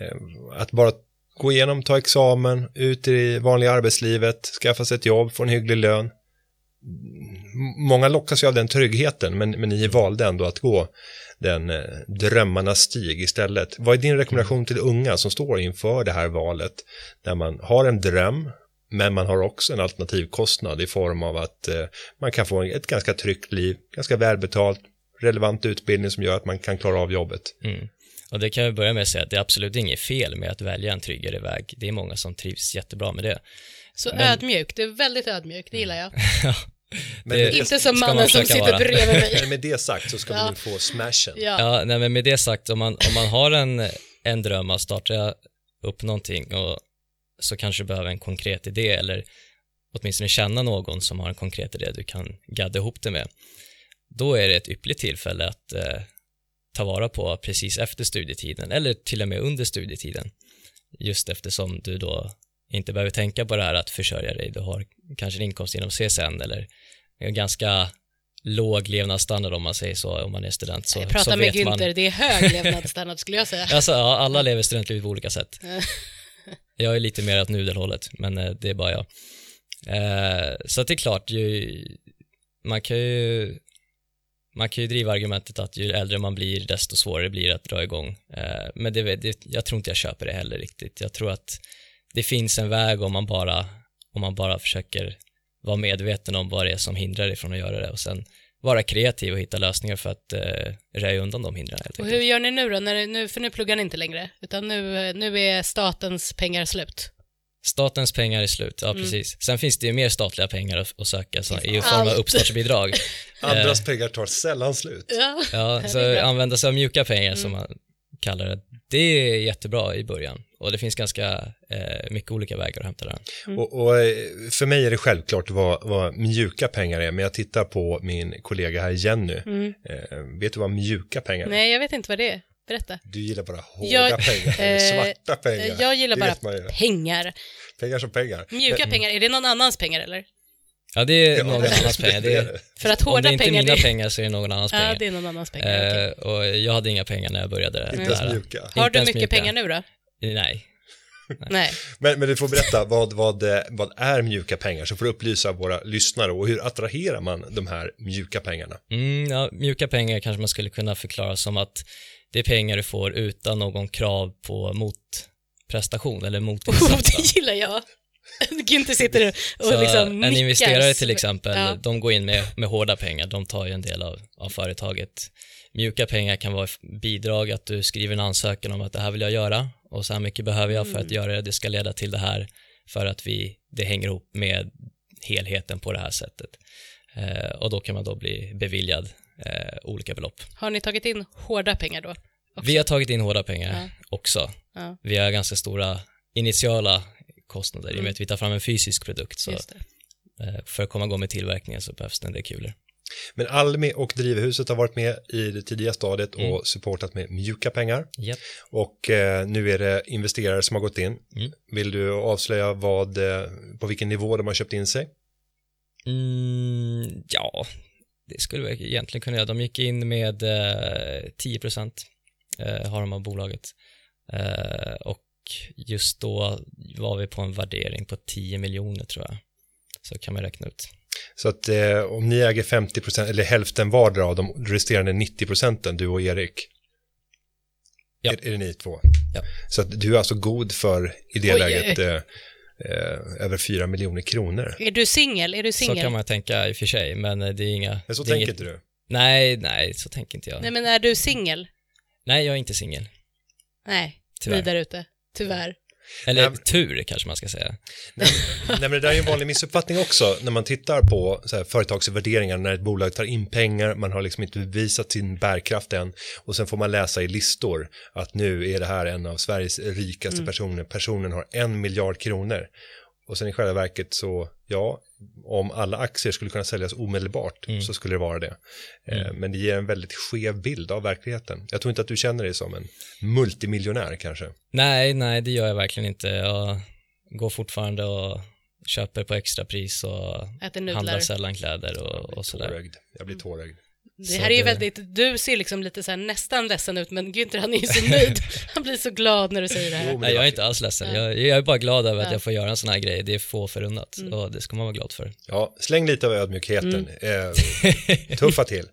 S1: Eh, att bara gå igenom, ta examen, ut i vanliga arbetslivet, skaffa sig ett jobb, få en hygglig lön. Många lockas ju av den tryggheten, men, men ni valde ändå att gå den drömmarnas stig istället. Vad är din rekommendation till unga som står inför det här valet? Där man har en dröm, men man har också en alternativkostnad i form av att eh, man kan få ett ganska tryggt liv, ganska välbetalt, relevant utbildning som gör att man kan klara av jobbet.
S3: Mm. Och det kan jag börja med att säga att det är absolut inget fel med att välja en tryggare väg. Det är många som trivs jättebra med det.
S2: Så
S3: Men-
S2: ödmjuk, det är väldigt ödmjuk, det gillar jag.
S1: Men
S3: Det-
S2: Inte som
S3: man
S2: mannen som sitter
S3: vara.
S2: bredvid mig.
S1: men med det sagt så ska
S2: Ja.
S1: vi nu få smashen.
S2: Ja.
S3: Ja, nej, men med det sagt, om man, om man har en, en dröm att starta upp någonting och så kanske du behöver en konkret idé eller åtminstone känna någon som har en konkret idé du kan gadda ihop det med. Då är det ett ypperligt tillfälle att eh, ta vara på precis efter studietiden eller till och med under studietiden. Just eftersom du då inte behöver tänka på det här att försörja dig. Du har kanske en inkomst genom CSN eller en ganska låg levnadsstandard om man säger så, om man är student. Så,
S2: Jag pratar
S3: så
S2: med Günther,
S3: man,
S2: det är hög levnadsstandard skulle jag säga.
S3: Alltså, ja, alla lever studentlivet på olika sätt. Jag är lite mer åt nudelhållet, men eh, det är bara jag. Eh, så att det är klart, ju, man kan ju man kan ju driva argumentet att ju äldre man blir desto svårare blir det att dra igång. Eh, men det, det, jag tror inte jag köper det heller riktigt. Jag tror att det finns en väg om man bara, om man bara försöker vara medveten om vad det är som hindrar dig från att göra det och sen vara kreativ och hitta lösningar för att eh, röja undan de hindren helt
S2: Och hur gör ni nu då? När, nu för nu pluggar ni inte längre, utan nu, nu är statens pengar slut.
S3: Statens pengar är slut, ja
S2: Mm.
S3: precis. Sen finns det ju mer statliga pengar att, att söka så, i form av uppstartsbidrag.
S1: Andras pengar tar sällan slut.
S2: Ja.
S3: Ja, så använda sig av mjuka pengar
S2: Mm.
S3: som man kallar det. Det är jättebra i början och det finns ganska eh, mycket olika vägar att hämta det här.
S1: Och, och eh, för mig är det självklart vad, vad mjuka pengar är, men jag tittar på min kollega här Jenny.
S2: Mm.
S1: Eh, vet du vad mjuka pengar är?
S2: Nej, jag vet inte vad det är. Berätta.
S1: Du gillar bara hårda
S2: Jag-
S1: pengar, eller
S2: eh,
S1: svarta pengar.
S2: Jag gillar
S1: Det
S2: bara pengar.
S1: Pengar som pengar.
S2: Mjuka pengar, är det någon annans pengar eller?
S3: Ja, det är
S1: Ja,
S3: någon annans pengar. Det
S1: är.
S2: För att
S3: om
S2: hårda
S3: det inte är
S2: pengar,
S3: mina
S2: det...
S3: pengar så är det någon annans
S2: Ja,
S3: pengar.
S2: det är någon annans pengar.
S3: Eh, och jag hade inga pengar när jag började.
S1: Inte
S3: det
S1: ens
S3: här.
S1: mjuka.
S2: Har
S3: inte
S2: du
S3: ens
S2: mycket
S3: mjuka.
S2: pengar nu då?
S3: Nej.
S2: Nej.
S1: Men, men du får berätta, vad, vad, eh, vad är mjuka pengar? Så får du upplysa våra lyssnare och hur attraherar man de här mjuka pengarna?
S3: Mm, ja, mjuka pengar kanske man skulle kunna förklara som att det är pengar du får utan någon krav på motprestation eller
S2: Oh,
S3: motinsats. då.
S2: det gillar jag. Günther sitter och
S3: Så
S2: liksom
S3: en
S2: nickar.
S3: investerare till exempel,
S2: Ja.
S3: de går in med, med hårda pengar, de tar ju en del av, av företaget. Mjuka pengar kan vara bidrag, att du skriver en ansökan om att det här vill jag göra och så här mycket behöver jag för
S2: Mm.
S3: att göra det, det ska leda till det här för att vi, det hänger ihop med helheten på det här sättet. Eh, och då kan man då bli beviljad eh, olika belopp.
S2: Har ni tagit in hårda pengar då? Också?
S3: Vi har tagit in hårda pengar
S2: Ja.
S3: också.
S2: Ja,
S3: Vi har ganska stora initiala kostnader i och
S2: Mm.
S3: med att vi tar fram en fysisk produkt. Så eh, för att komma igång med tillverkningen så behövs det en del kulor.
S1: Men Almi och Drivhuset har varit med i det tidiga stadiet
S3: Mm.
S1: och supportat med mjuka pengar.
S3: Japp.
S1: Och eh, nu är det investerare som har gått in.
S3: Mm.
S1: Vill du avslöja vad, eh, på vilken nivå de har köpt in sig?
S3: Mm, ja, det skulle vi egentligen kunna göra. De gick in med eh, 10 procent eh, har de av bolaget. Eh, och just då var vi på en värdering på 10 miljoner tror jag. Så kan man räkna ut.
S1: Så att eh, om ni äger 50 procent, eller hälften vardera av de resterande 90 procenten, du och Erik.
S3: Ja.
S1: Är, är det ni två?
S3: Ja.
S1: Så att du är alltså god för, i det
S2: Oj,
S1: läget, eh, eh, över 4 miljoner kronor.
S2: Är du singel? Är du
S3: Så
S2: singel?
S3: kan man tänka i och för sig, men eh, det är inga...
S1: Men så
S3: det är
S1: tänker
S3: inget,
S1: inte du?
S3: Nej, nej, så tänker inte jag.
S2: Nej,
S3: Nej,
S2: men är du singel?
S3: jag är inte singel.
S2: Nej,
S3: Tyvärr.
S2: ni där ute. Tyvärr.
S3: Eller
S1: Nej.
S3: tur kanske man ska säga.
S1: Nej, men det där är en vanlig missuppfattning också när man tittar på så här, företagsvärderingar när ett bolag tar in pengar, man har liksom inte bevisat sin bärkraft än och sen får man läsa i listor att nu är det här en av Sveriges rikaste
S2: Mm.
S1: personer, personen har en miljard kronor och sen i själva verket så, ja, om alla aktier skulle kunna säljas omedelbart
S3: Mm.
S1: så skulle det vara det. Eh, Men det ger en väldigt skev bild av verkligheten. Jag tror inte att du känner dig som en multimiljonär kanske.
S3: Nej, nej, det gör jag verkligen inte. Jag går fortfarande och köper på extrapris och handlar sällan kläder och, och sådär.
S1: Tårögd. Jag blir tårögd.
S2: Det här är ju väldigt, du ser liksom lite så här nästan ledsen ut, men Günther han är ju så nöjd. Han blir så glad när du säger det
S1: Jo,
S2: här.
S1: men
S3: Nej, jag är inte alls ledsen.
S2: Ja.
S3: Jag, jag är bara glad över att
S2: Ja.
S3: jag får göra en sån här grej. Det är få förunnat
S2: Mm.
S3: och det ska man vara glad för.
S1: Ja, släng lite av ödmjukheten.
S2: Mm.
S1: Eh, tuffa till.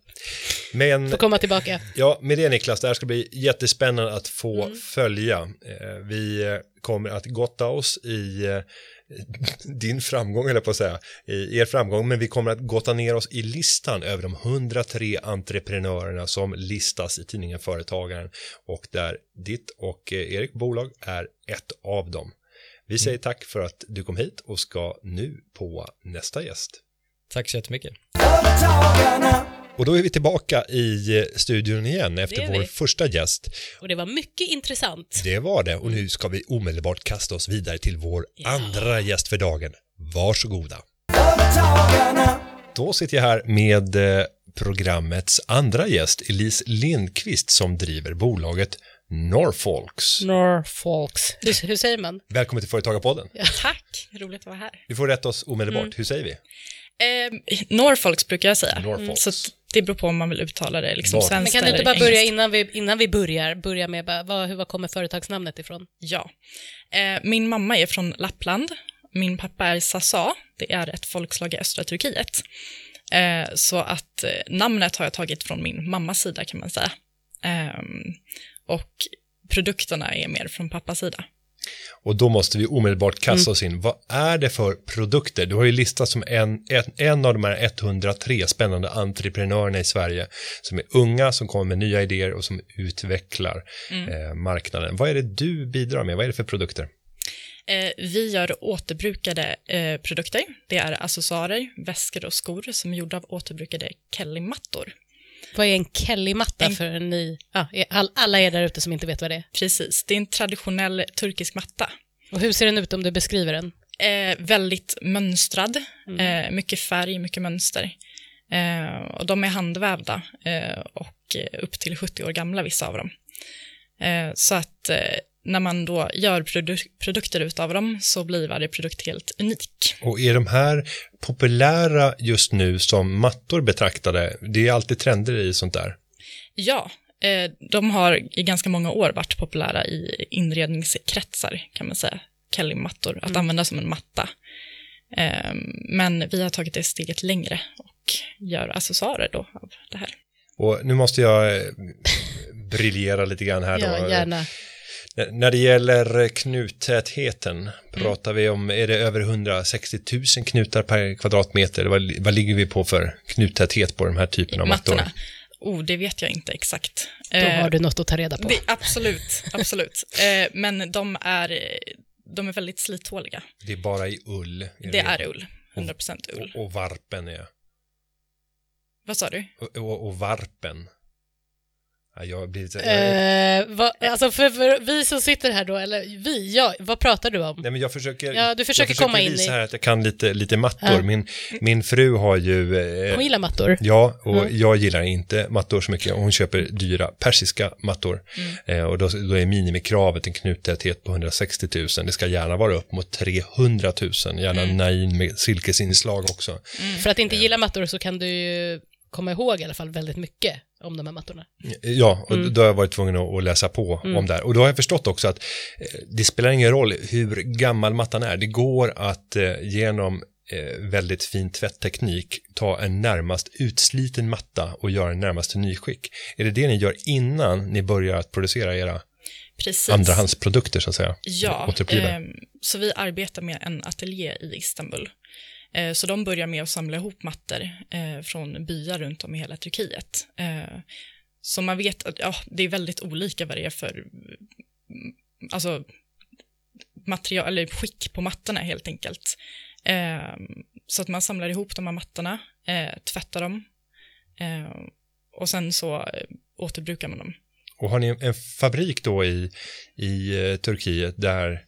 S1: Men
S2: Får komma tillbaka.
S1: ja, med det Niklas, det här ska bli jättespännande att få
S2: Mm.
S1: följa. Eh, vi kommer att gotta oss i eh, din framgång, eller på att säga, er framgång, men vi kommer att gotta ner oss i listan över de 103 entreprenörerna som listas i tidningen Företagaren och där ditt och eh, Erik bolag är ett av dem. Vi säger tack för att du kom hit och ska nu på nästa gäst.
S3: Tack så jättemycket.
S4: Företagarna.
S1: Och då är vi tillbaka i eh, studion igen efter vår
S2: vi.
S1: första gäst.
S2: Och det var mycket intressant.
S1: Det var det och nu ska vi omedelbart kasta oss vidare till vår andra gäst för dagen. Varsågoda. Då sitter jag här med eh, programmets andra gäst, Elise Lindqvist, som driver bolaget Norfolks.
S2: Norfolks. Hur, hur säger man?
S1: Välkommen till Företagarpodden.
S5: Tack, roligt att vara här.
S1: Du får rätta oss omedelbart. Hur säger vi?
S5: Eh, Norfolks brukar jag säga,
S1: Norfolks.
S5: så att det beror på om man vill uttala det liksom
S1: Var-
S2: Men
S5: svenskt
S2: kan du inte bara börja innan vi, innan vi börjar, börja med bara, vad, hur, var kommer företagsnamnet ifrån?
S5: Ja. Eh, min mamma är från Lappland, min pappa är Sasa, det är ett folkslag i östra Turkiet. Eh, så att eh, namnet har jag tagit från min mammas sida kan man säga. Ehm, och produkterna är mer från pappas sida.
S1: Och då måste vi omedelbart kasta
S2: Mm.
S1: oss in. Vad är det för produkter? Du har ju listat som en, en, en av de här 103 spännande entreprenörerna i Sverige som är unga, som kommer med nya idéer och som utvecklar
S2: Mm.
S1: eh, marknaden. Vad är det du bidrar med? Vad är det för produkter?
S5: Eh, vi gör återbrukade eh, produkter. Det är accessoarer, väskor och skor som är gjorda av återbrukade Kelly-mattor.
S2: Vad är en Kelly-matta
S5: En-
S2: för ni, ja, all, alla er där ute som inte vet vad det är?
S5: Precis, det är en traditionell turkisk matta.
S2: Och hur ser den ut om du beskriver den?
S5: Eh, väldigt mönstrad, eh, mycket färg, mycket mönster. Eh, och de är handvävda eh, och eh, upp till 70 år gamla, vissa av dem. Eh, så att när man då gör produ- produkter utav dem så blir varje produkt helt unik.
S1: Och är de här populära just nu som mattor betraktade? Det är alltid trender i sånt där.
S5: Ja, eh, de har i ganska många år varit populära i inredningskretsar kan man säga. Kelly-mattor, att använda som en matta. Eh, men vi har tagit det steget längre och gör accessoarer då av det här.
S1: Och nu måste jag eh, briljera lite grann här då.
S2: Ja, gärna.
S1: N- När det gäller knuttätheten, pratar vi om, är det över 160 000 knutar per kvadratmeter? Vad, vad ligger vi på för knuttäthet på de här typen av mattor?
S5: Mattorna. Oh, det vet jag inte exakt.
S2: Då
S5: Eh,
S2: har du något att ta reda på.
S5: det, absolut, absolut. Eh, men de är, de är väldigt slithåliga.
S1: Det är bara i ull.
S5: Det är ull, 100% ull.
S1: Och, och varpen är,
S5: Vad sa du?
S1: och, och, och varpen. Ja, jag har blivit,
S2: Eh, vad, alltså för, för vi som sitter här då, eller vi, ja, vad pratar du om?
S1: Nej, men jag försöker,
S2: Ja, du försöker
S1: jag
S2: komma in
S1: visa
S2: i-
S1: här att jag kan lite, lite mattor.
S2: Ja.
S1: Min, min fru har ju... Eh,
S2: Hon gillar mattor.
S1: Ja, och
S2: Mm.
S1: jag gillar inte mattor så mycket. Hon köper dyra persiska mattor.
S2: Mm.
S1: Eh, och då, då är minimikravet en knuttäthet på 160 000. Det ska gärna vara upp mot 300 000. Gärna
S2: Mm.
S1: nain med silkesinslag också.
S2: För att inte gilla mattor så kan du ju komma ihåg i alla fall väldigt mycket om de här mattorna.
S1: Ja, och
S2: Mm.
S1: då har jag varit tvungen att, läsa på om det här. Och då har jag förstått också att eh, det spelar ingen roll hur gammal mattan är. Det går att eh, genom eh, väldigt fin tvättteknik ta en närmast utsliten matta och göra den närmast nyskick. Är det det ni gör innan ni börjar att producera era
S5: Precis.
S1: andrahandsprodukter så att säga?
S5: Ja, ehm, så vi arbetar med en ateljé i Istanbul. Eh, så de börjar med att samla ihop mattor eh, från byar runt om i hela Turkiet. Eh, så man vet att ja, det är väldigt olika vad det är för mm, alltså, material, eller skick på mattorna helt enkelt. Eh, så att man samlar ihop de här mattorna, eh, tvättar dem eh, och sen så eh, återbrukar man dem.
S1: Och har ni en fabrik då i, i eh, Turkiet där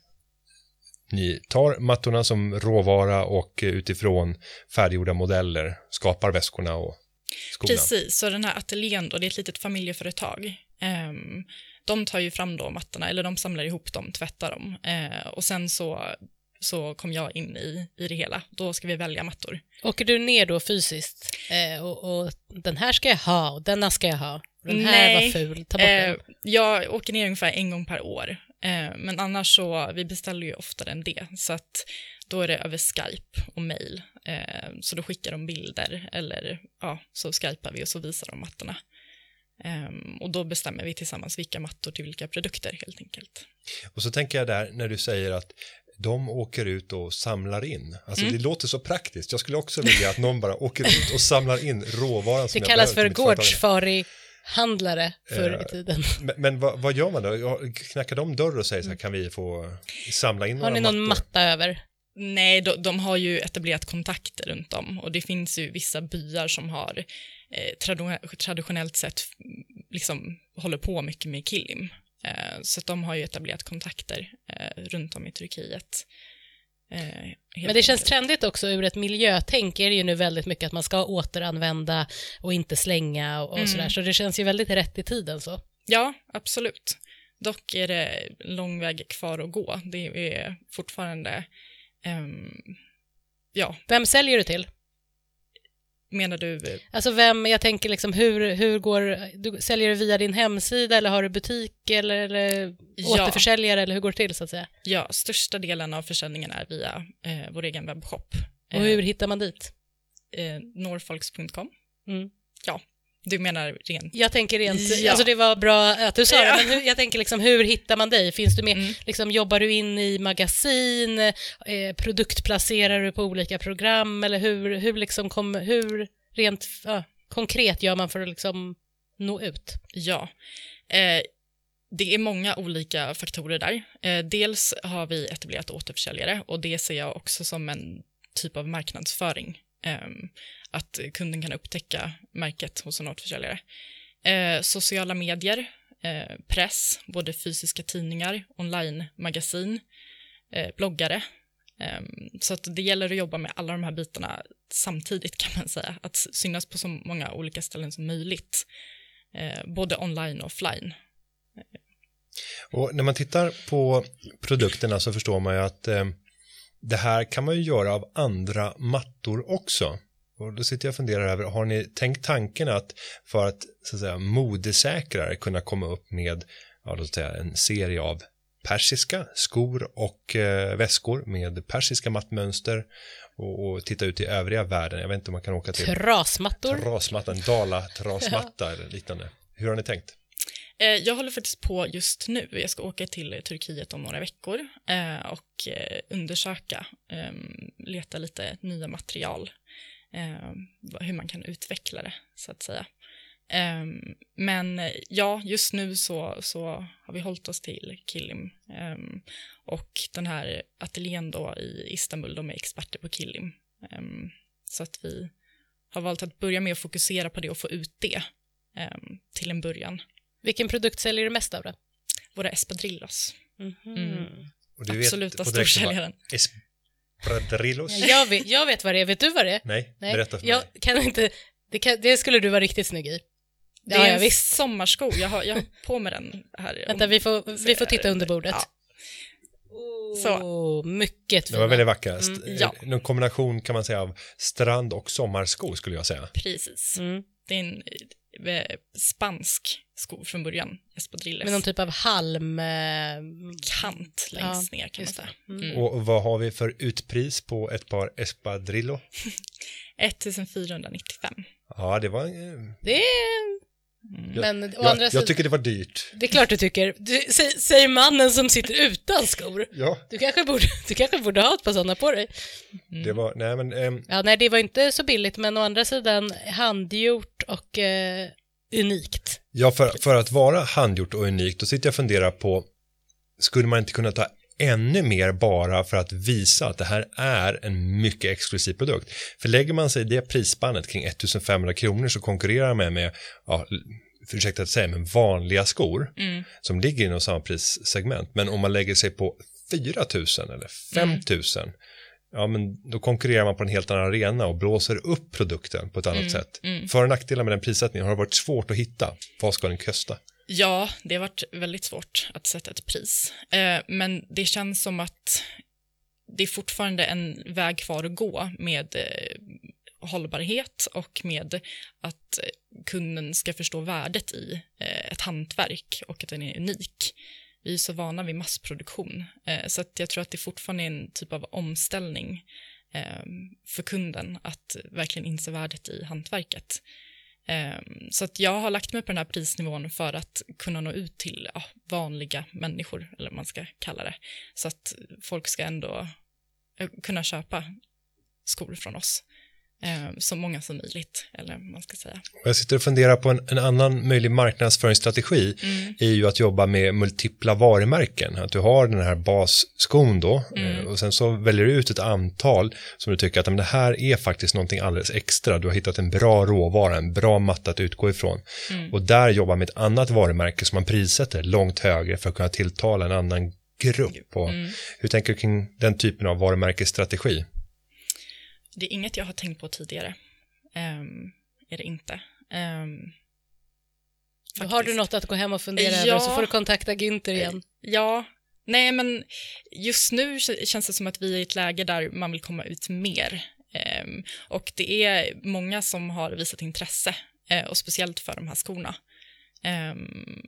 S1: ni tar mattorna som råvara och eh, utifrån färdiggjorda modeller skapar väskorna och skorna?
S5: Precis, så den här ateljén då, det är ett litet familjeföretag. Ehm, de tar ju fram då mattorna, eller de samlar ihop dem, tvättar dem. Eh, och sen så, så kom jag in i, i det hela. Då ska vi välja mattor.
S2: Åker du ner då fysiskt eh, och, och den här ska jag ha och denna ska jag ha. Den här
S5: Nej,
S2: var ful, ta bort
S5: Eh,
S2: den.
S5: jag åker ner ungefär en gång per år. Eh, men annars så, vi beställer ju oftare än det. Så att då är det över Skype och mail. Eh, så då skickar de bilder eller ja, så skypar vi och så visar de mattorna. Ehm, och då bestämmer vi tillsammans vilka mattor till vilka produkter helt enkelt.
S1: Och så tänker jag där när du säger att de åker ut och samlar in. Alltså
S2: Mm.
S1: det låter så praktiskt. Jag skulle också vilja att någon bara åker ut och samlar in råvaran som
S2: Det kallas för
S1: till
S2: gårdsfarihandlare förr i
S1: Eh,
S2: tiden.
S1: Men, men vad, vad gör man då? Knackar de dörr och säger så här, kan vi få samla in
S2: Har
S1: några
S2: ni någon
S1: mattor?
S2: matta över?
S5: Nej, de, de har ju etablerat kontakter runt om och det finns ju vissa byar som har eh, tradu- traditionellt sett liksom håller på mycket med kilim. Eh, så att de har ju etablerat kontakter eh, runt om i Turkiet. Eh,
S2: Men det känns trendigt också ur ett miljötänk är det ju nu väldigt mycket att man ska återanvända och inte slänga och, och
S5: Mm.
S2: sådär. Så det känns ju väldigt rätt i tiden så.
S5: Ja, absolut. Dock är det lång väg kvar att gå. Det är fortfarande, ehm, ja,
S2: Vem säljer du till?
S5: Menar du, eh,
S2: Alltså vem, jag tänker liksom hur, hur går, du, säljer du via din hemsida eller har du butik eller, eller
S5: Ja.
S2: återförsäljare eller hur går det till så att säga?
S5: ja, största delen av försäljningen är via eh, vår egen webbshop.
S2: Och hur hittar man dit?
S5: Eh, norfolks.com.
S2: Mm.
S5: Ja, du menar rent
S2: Jag tänker rent,
S5: Ja.
S2: alltså det var bra att du sa
S5: Ja.
S2: det, men hur, jag tänker liksom hur hittar man dig? Finns du med,
S5: Mm.
S2: liksom jobbar du in i magasin, eh, produktplacerar du på olika program eller hur, hur liksom kom, hur rent ja, konkret gör man för att liksom nå ut?
S5: Ja. Eh, det är många olika faktorer där. Eh, dels har vi etablerat återförsäljare och det ser jag också som en typ av marknadsföring. Ehm, att kunden kan upptäcka märket hos en återförsäljare. Eh, sociala medier, eh, press, både fysiska tidningar, online-magasin, eh, bloggare. Ehm, så att det gäller att jobba med alla de här bitarna samtidigt kan man säga. Att synas på så många olika ställen som möjligt. Både online och offline.
S1: Och när man tittar på produkterna så förstår man ju att eh, det här kan man ju göra av andra mattor också. Och då sitter jag och funderar över, har ni tänkt tanken att för att, så att säga, modesäkrare kunna komma upp med, ja, låt säga, en serie av persiska skor och eh, väskor med persiska mattmönster och, och titta ut i övriga världen. Jag vet inte om man kan åka till
S2: Trasmattor?
S1: trasmattan, dala trasmatta eller liknande. Hur har ni tänkt?
S5: Eh, jag håller faktiskt på just nu. Jag ska åka till Turkiet om några veckor eh, och eh, undersöka, ehm, leta lite nya material, hur man kan utveckla det så att säga. Ehm, men ja, just nu så, så har vi hållit oss till Kilim ehm, och den här ateljén då i Istanbul, de är experter på Kilim. Så att vi har valt att börja med att fokusera på det och få ut det till en början.
S2: Vilken produkt säljer du mest av då?
S5: Våra espadrillos.
S2: Mm.
S1: Och du
S5: Absoluta storsäljaren.
S1: Espadrillos?
S2: Jag, vet, jag vet vad det är, vet du vad det är?
S1: Nej,
S2: Nej,
S1: berätta för
S2: jag
S1: mig.
S2: kan inte, det, kan, det skulle du vara riktigt snygg i.
S5: Det
S2: Ja,
S5: är
S2: ja,
S5: en
S2: visst.
S5: sommarsko. Jag har, jag har på mig den här.
S2: Vänta, vi får, vi får titta under bordet.
S5: Ja. Så.
S2: Mycket
S1: Det var
S2: fina.
S1: väldigt vackert.
S2: Mm,
S1: St-
S5: ja.
S1: En kombination kan man säga av strand och sommarsko skulle jag säga.
S5: Precis.
S2: Mm.
S5: Det är en eh, spansk sko från början. Espadrilles.
S2: Med någon typ av halm... eh,
S5: kant längst ner kan man säga.
S2: det.
S5: Mm.
S1: Och vad har vi för utpris på ett par espadrillo?
S5: 1495.
S1: Ja, det var... eh,
S2: Det är... Men å
S1: Jag,
S2: andra
S1: jag
S2: sidan,
S1: tycker det var dyrt.
S2: det är klart du tycker. Du, sä, säger mannen som sitter utan skor.
S1: Ja,
S2: Du kanske borde, du kanske borde ha ett par sådana på dig.
S1: det var... Nej, men... ehm,
S2: Ja, nej, det var inte så billigt, men å andra sidan handgjort och eh, unikt.
S1: Ja, för, för att vara handgjort och unikt, då sitter jag och funderar på, skulle man inte kunna ta ännu mer bara för att visa att det här är en mycket exklusiv produkt? För lägger man sig i det prisspannet kring 1500 kronor så konkurrerar man med, ja, ursäkta att säga, men vanliga skor
S5: Mm.
S1: som ligger inom samma prissegment. Men om man lägger sig på 4000 eller 5000 Ja, men då konkurrerar man på en helt annan arena och blåser upp produkten på ett annat sätt. För och nackdelar med den prissättningen har det varit svårt att hitta. Vad ska den kosta?
S5: Ja, det har varit väldigt svårt att sätta ett pris. Eh, men det känns som att det är fortfarande en väg kvar att gå med eh, hållbarhet och med att eh, kunden ska förstå värdet i eh, ett hantverk och att den är unik. Vi är så vana vid massproduktion, eh, så att jag tror att det fortfarande är en typ av omställning eh, för kunden att verkligen inse värdet i hantverket. Ehm, så att jag har lagt mig på den här prisnivån för att kunna nå ut till ja, vanliga människor, eller vad man ska kalla det. Så att folk ska ändå eh, kunna köpa skor från oss. Ehm, Så många som möjligt, eller man ska säga.
S1: Jag sitter och funderar på en, en annan möjlig marknadsföringsstrategi är ju att jobba med multipla varumärken. Att du har den här basskon då eh, och sen så väljer du ut ett antal som du tycker att men det här är faktiskt någonting alldeles extra. Du har hittat en bra råvara, en bra matta att utgå ifrån. Och där jobba med ett annat varumärke som man prissätter långt högre för att kunna tilltala en annan grupp. Och Hur tänker du kring den typen av varumärkesstrategi?
S5: Det är inget jag har tänkt på tidigare. Um, är det inte. Um,
S2: Då har du något att gå hem och fundera
S5: Ja.
S2: över så får du kontakta Günther igen.
S5: Ja, nej men just nu känns det som att vi är i ett läge där man vill komma ut mer. Ehm, och det är många som har visat intresse, eh, och speciellt för de här skorna. Ehm,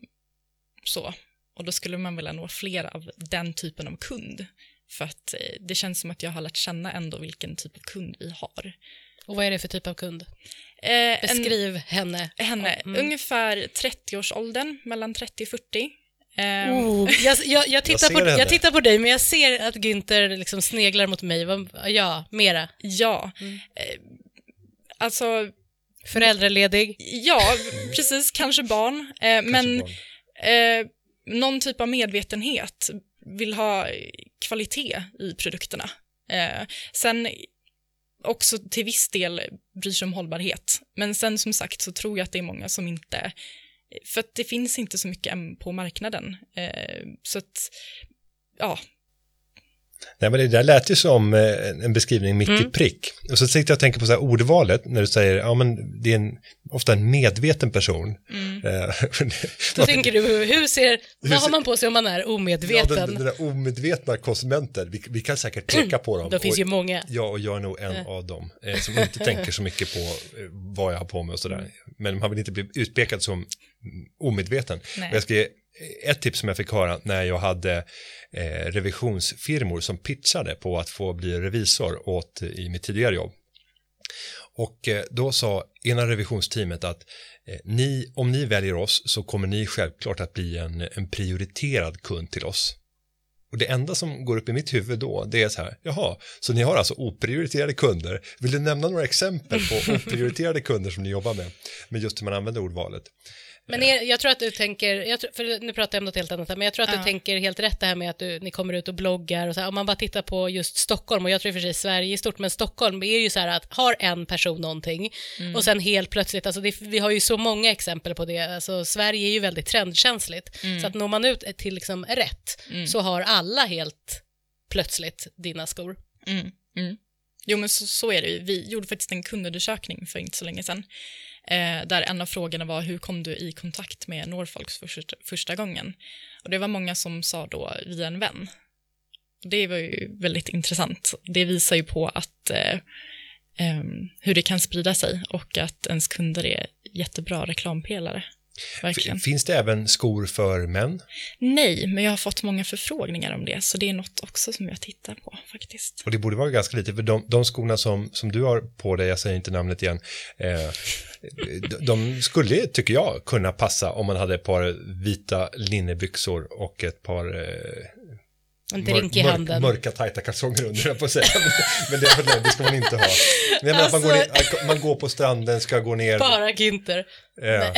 S5: så, och då skulle man vilja nå fler av den typen av kund. För att eh, det känns som att jag har lärt känna ändå vilken typ av kund vi har.
S2: Och vad är det för typ av kund?
S5: Eh, en-
S2: Beskriv henne.
S5: henne,
S2: Mm.
S5: ungefär 30-årsåldern, mellan 30 och 40. Ehm,
S2: Oh, jag, jag, jag, tittar
S1: ser
S2: på,
S1: henne.
S2: jag tittar på dig, men jag ser att Günther liksom sneglar mot mig. Ja, mera.
S5: Ja,
S2: Mm.
S5: eh, alltså
S2: Föräldraledig.
S5: Ja, precis, kanske barn. Eh, men
S1: barn.
S5: eh, någon typ av medvetenhet, vill ha kvalitet i produkterna. Eh, sen också till viss del bryr sig om hållbarhet. Men sen som sagt så tror jag att det är många som inte, för att det finns inte så mycket på marknaden. Eh, så att, ja,
S1: Nej, men det där lät ju som eh, en beskrivning mitt i
S2: Mm.
S1: prick. Och så tänkte jag tänka på så här ordvalet när du säger, ja men det är en, ofta en medveten person. Eh,
S2: Då tänker du, hur ser, vad
S1: ser-
S2: har man på sig om man är
S1: Ja,
S2: omedveten?
S1: den, den där omedvetna konsumenter, vi, vi kan säkert peka på dem.
S2: Då finns
S1: Och
S2: ju många.
S1: Jag och jag är nog en av dem eh, som inte tänker så mycket på eh, vad jag har på mig och sådär. Men man vill inte bli utpekad som mm, omedveten.
S5: Nej.
S1: Och jag ska ge ett tips som jag fick höra när jag hade eh, revisionsfirmor som pitchade på att få bli revisor åt i mitt tidigare jobb. Och eh, då sa ena revisionsteamet att eh, ni, om ni väljer oss så kommer ni självklart att bli en, en prioriterad kund till oss. Och det enda som går upp i mitt huvud då, det är så här, jaha, så ni har alltså oprioriterade kunder. Vill du nämna några exempel på oprioriterade kunder som ni jobbar med? Men just hur man använder ordvalet.
S2: Men är, jag tror att du tänker, tror, för nu pratar jag om något helt annat här, men jag tror att
S5: Ja.
S2: du tänker helt rätt det här med att du, ni kommer ut och bloggar och så här, om man bara tittar på just Stockholm, och jag tror i och för sig Sverige i stort, men Stockholm är ju så här att har en person någonting och sen helt plötsligt, alltså det, vi har ju så många exempel på det, alltså Sverige är ju väldigt trendkänsligt, så att når man ut till liksom rätt så har alla helt plötsligt dina skor.
S5: Mm, mm. Jo, men så, så är det ju. Vi gjorde faktiskt en kundundersökning för inte så länge sedan, eh, där en av frågorna var hur kom du i kontakt med Norfolks första, första gången? Och det var många som sa då via en vän. Det var ju väldigt intressant. Det visar ju på att eh, eh, hur det kan sprida sig och att ens kunder är jättebra reklampelare. Verkligen.
S1: Finns det även skor för män?
S5: Nej, men jag har fått många förfrågningar om det, så det är något också som jag tittar på faktiskt.
S1: Och det borde vara ganska lite, för de, de skorna som, som du har på dig, jag säger inte namnet igen, eh, de, de skulle, tycker jag, kunna passa om man hade ett par vita linnebyxor och ett par eh,
S2: En drink i handen.
S1: mörka tajta kalsonger under, på att säga. Men, det, det, det ska man inte ha. Nej, men att man, går
S2: Alltså-
S1: ner, man går på stranden, ska gå ner.
S2: Bara Günther.
S1: Eh,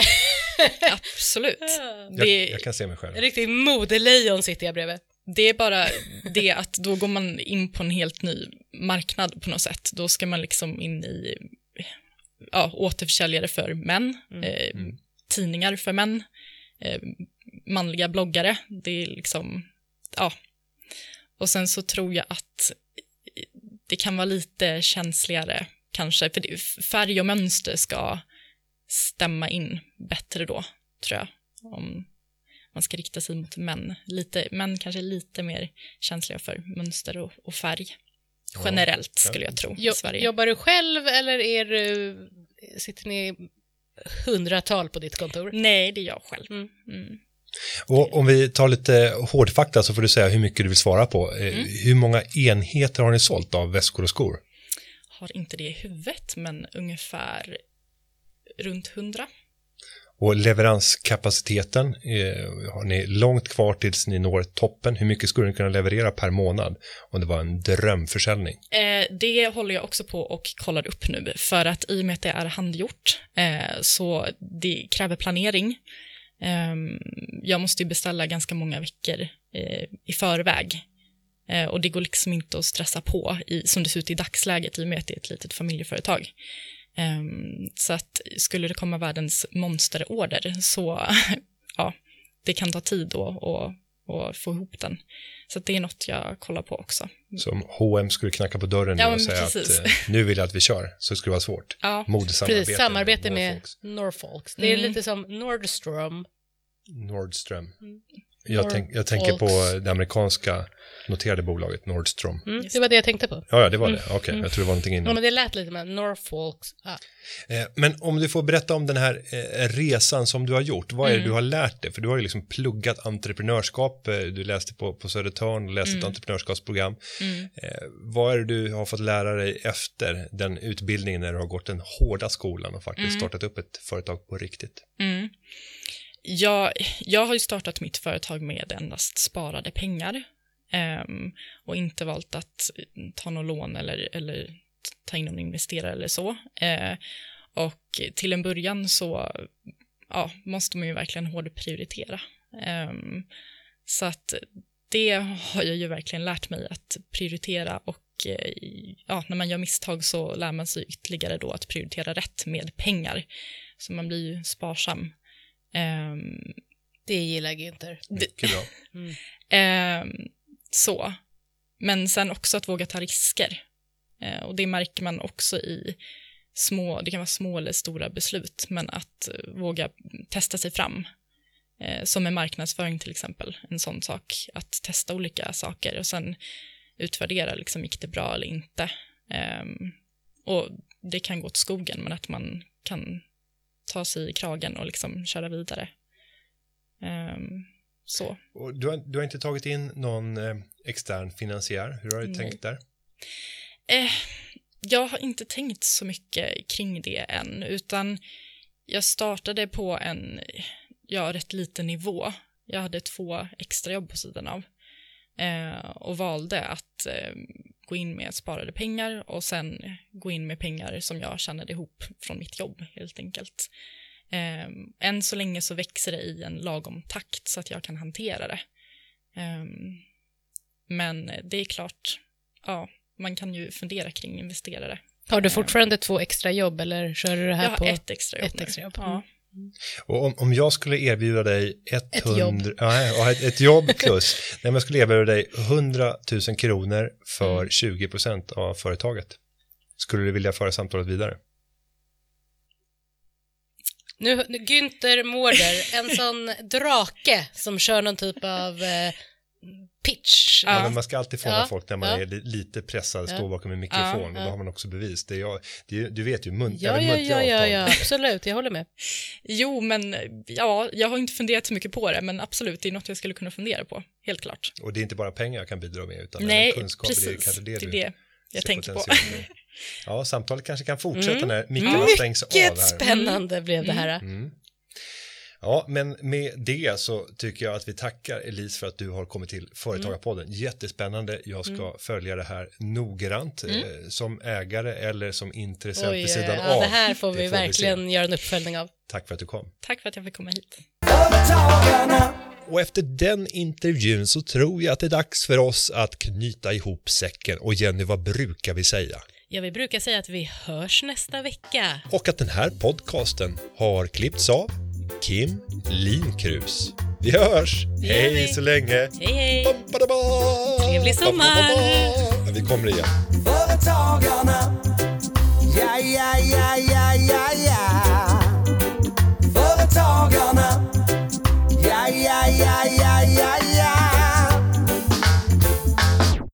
S5: Absolut.
S1: jag,
S5: Det,
S1: jag kan se mig själv.
S2: En riktig modelejon sitter jag bredvid.
S5: det är bara det att då går man in på en helt ny marknad på något sätt. Då ska man liksom in i ja, återförsäljare för män, eh, tidningar för män, eh, manliga bloggare. Det är liksom, ja. Och sen så tror jag att det kan vara lite känsligare kanske, för det, färg och mönster ska stämma in bättre då, tror jag. Om man ska rikta sig mot män. Lite, män kanske är lite mer känsliga för mönster och, och färg. Generellt skulle jag tro
S2: Jo,
S5: Sverige.
S2: jobbar du själv eller är du, sitter ni hundratal på ditt kontor?
S5: Nej, det är jag själv.
S2: Mm.
S5: Mm.
S1: Och om vi tar lite hårdfakta så får du säga hur mycket du vill svara på. Eh,
S2: Mm.
S1: Hur många enheter har ni sålt av väskor och skor?
S5: Har inte det i huvudet, men ungefär runt hundra.
S1: Och leveranskapaciteten, eh, har ni långt kvar tills ni når toppen? Hur mycket skulle ni kunna leverera per månad om det var en drömförsäljning?
S5: Eh, det håller jag också på och kollar upp nu, för att i och med att det är handgjort, eh, så det kräver planering. Eh, jag måste ju beställa ganska många veckor eh, i förväg. Eh, och det går liksom inte att stressa på i, som det ser ut i dagsläget i och med att det är ett litet familjeföretag. Ehm, så att skulle det komma världens monsterorder så ja, det kan ta tid att, att och få ihop den. Så att det är något jag kollar på också.
S1: Så om H&M skulle knacka på dörren
S5: Ja,
S1: och säga
S5: precis.
S1: att eh, nu vill jag att vi kör, så skulle det vara svårt.
S5: Ja,
S1: Modesamarbete.
S2: Precis, samarbete med
S1: Norfolks.
S2: Norfolks. Det är
S5: Mm.
S2: lite som Nordstrom.
S1: Nordström.
S2: Mm.
S1: Jag, tänk, jag tänker på det amerikanska noterade bolaget Nordstrom.
S2: Mm, det var det jag tänkte på.
S1: Ja, ja, det var det. Okej, jag tror det var någonting
S2: Ja,
S1: innan.
S2: men det lät lite med Norfolks. Ah.
S1: Eh, Men om du får berätta om den här eh, resan som du har gjort, vad är
S2: Mm.
S1: det du har lärt dig? För du har ju liksom pluggat entreprenörskap, eh, du läste på, på Södertörn och läste
S2: Mm.
S1: ett entreprenörskapsprogram. Eh, vad är det du har fått lära dig efter den utbildningen när du har gått den hårda skolan och faktiskt
S2: Mm.
S1: startat upp ett företag på riktigt?
S5: Mm. Jag, jag har ju startat mitt företag med endast sparade pengar ehm, och inte valt att ta något lån eller, eller ta in någon investerare eller så. Eh, och till en början så ja, måste man ju verkligen hårdprioritera. Ehm, så att det har jag ju verkligen lärt mig att prioritera och ja, när man gör misstag så lär man sig ytterligare då att prioritera rätt med pengar. Så man blir ju sparsam. Ehm,
S2: Det gillar Günther.
S1: Mycket bra.
S5: Ehm, så. Men sen också att våga ta risker. Eh, och det märker man också i små, det kan vara små eller stora beslut, men att eh, våga testa sig fram. Eh, som med marknadsföring till exempel, en sån sak. Att testa olika saker och sen utvärdera, liksom, gick det bra eller inte? Eh, och det kan gå åt skogen, men att man kan ta sig i kragen och liksom köra vidare. Ehm, så.
S1: Och du, har, du har inte tagit in någon eh, extern finansiär, hur har du
S5: Nej.
S1: tänkt där?
S5: Eh, jag har inte tänkt så mycket kring det än, utan jag startade på en ja, rätt liten nivå. Jag hade två extrajobb på sidan av eh, och valde att eh, gå in med sparade pengar och sen gå in med pengar som jag tjänade ihop från mitt jobb helt enkelt. Eh, än så länge så växer det i en lagom takt så att jag kan hantera det. Eh, men det är klart, ja, man kan ju fundera kring investerare.
S2: Har du fortfarande två extra jobb eller kör du det här
S5: Jag har
S2: på
S5: ett extra jobb
S2: ett extra jobb?
S5: Ja.
S1: Och om, om jag skulle erbjuda dig 100,
S2: jobb.
S1: Ja, ja, ett, ett jobb plus, nej, men jag skulle erbjuda dig 100 000 kronor för
S2: Mm.
S1: 20 procent av företaget. Skulle du vilja föra samtalet vidare?
S2: Nu, nu Günther Mårder, en sån drake som kör någon typ av eh, pitch.
S1: Ja.
S5: Ja.
S1: men man ska alltid fånga
S2: Ja,
S1: folk när man
S2: ja.
S1: är li- lite pressad, står
S2: Ja.
S1: bakom en mikrofon
S5: Ja,
S1: och då har man också bevis. Det är jag, det är, du vet ju, mun,
S2: Ja,
S1: även
S2: ja, ja, ja, ja, absolut, jag håller med.
S5: Jo, men ja, jag har inte funderat så mycket på det, men absolut, det är något jag skulle kunna fundera på, helt klart.
S1: Och det är inte bara pengar jag kan bidra med, utan
S5: Nej,
S1: kunskap.
S5: precis,
S1: det är kanske det
S5: det
S1: du
S5: är det jag tänker på.
S1: Ja, samtalet kanske kan fortsätta
S2: Mm.
S1: när mickarna stängs av
S2: Mycket
S1: här.
S2: spännande blev det här.
S1: Mm. Ja, men med det så tycker jag att vi tackar Elise för att du har kommit till Företagarpodden. Jättespännande. Jag ska följa det här noggrant eh, som ägare eller som intressent
S2: Oj,
S1: vid sidan
S2: ja,
S1: av.
S2: det här får vi
S1: se.
S2: verkligen göra en uppföljning av.
S1: Tack för att du kom.
S5: Tack för att jag fick komma hit.
S1: Och efter den intervjun så tror jag att det är dags för oss att knyta ihop säcken. Och Jenny, vad brukar vi säga?
S2: Ja, vi brukar säga att vi hörs nästa vecka.
S1: Och att den här podcasten har klippts av Kim Linkrus. Vi hörs!
S2: Det
S1: hej
S2: vi.
S1: så länge!
S2: Hej, hej!
S1: Ba, ba, ba,
S2: Trevlig sommar!
S1: Ja, vi kommer igen.
S4: Företagarna Ja, ja, ja, ja, ja, ja Företagarna Ja, ja, ja, ja, ja, ja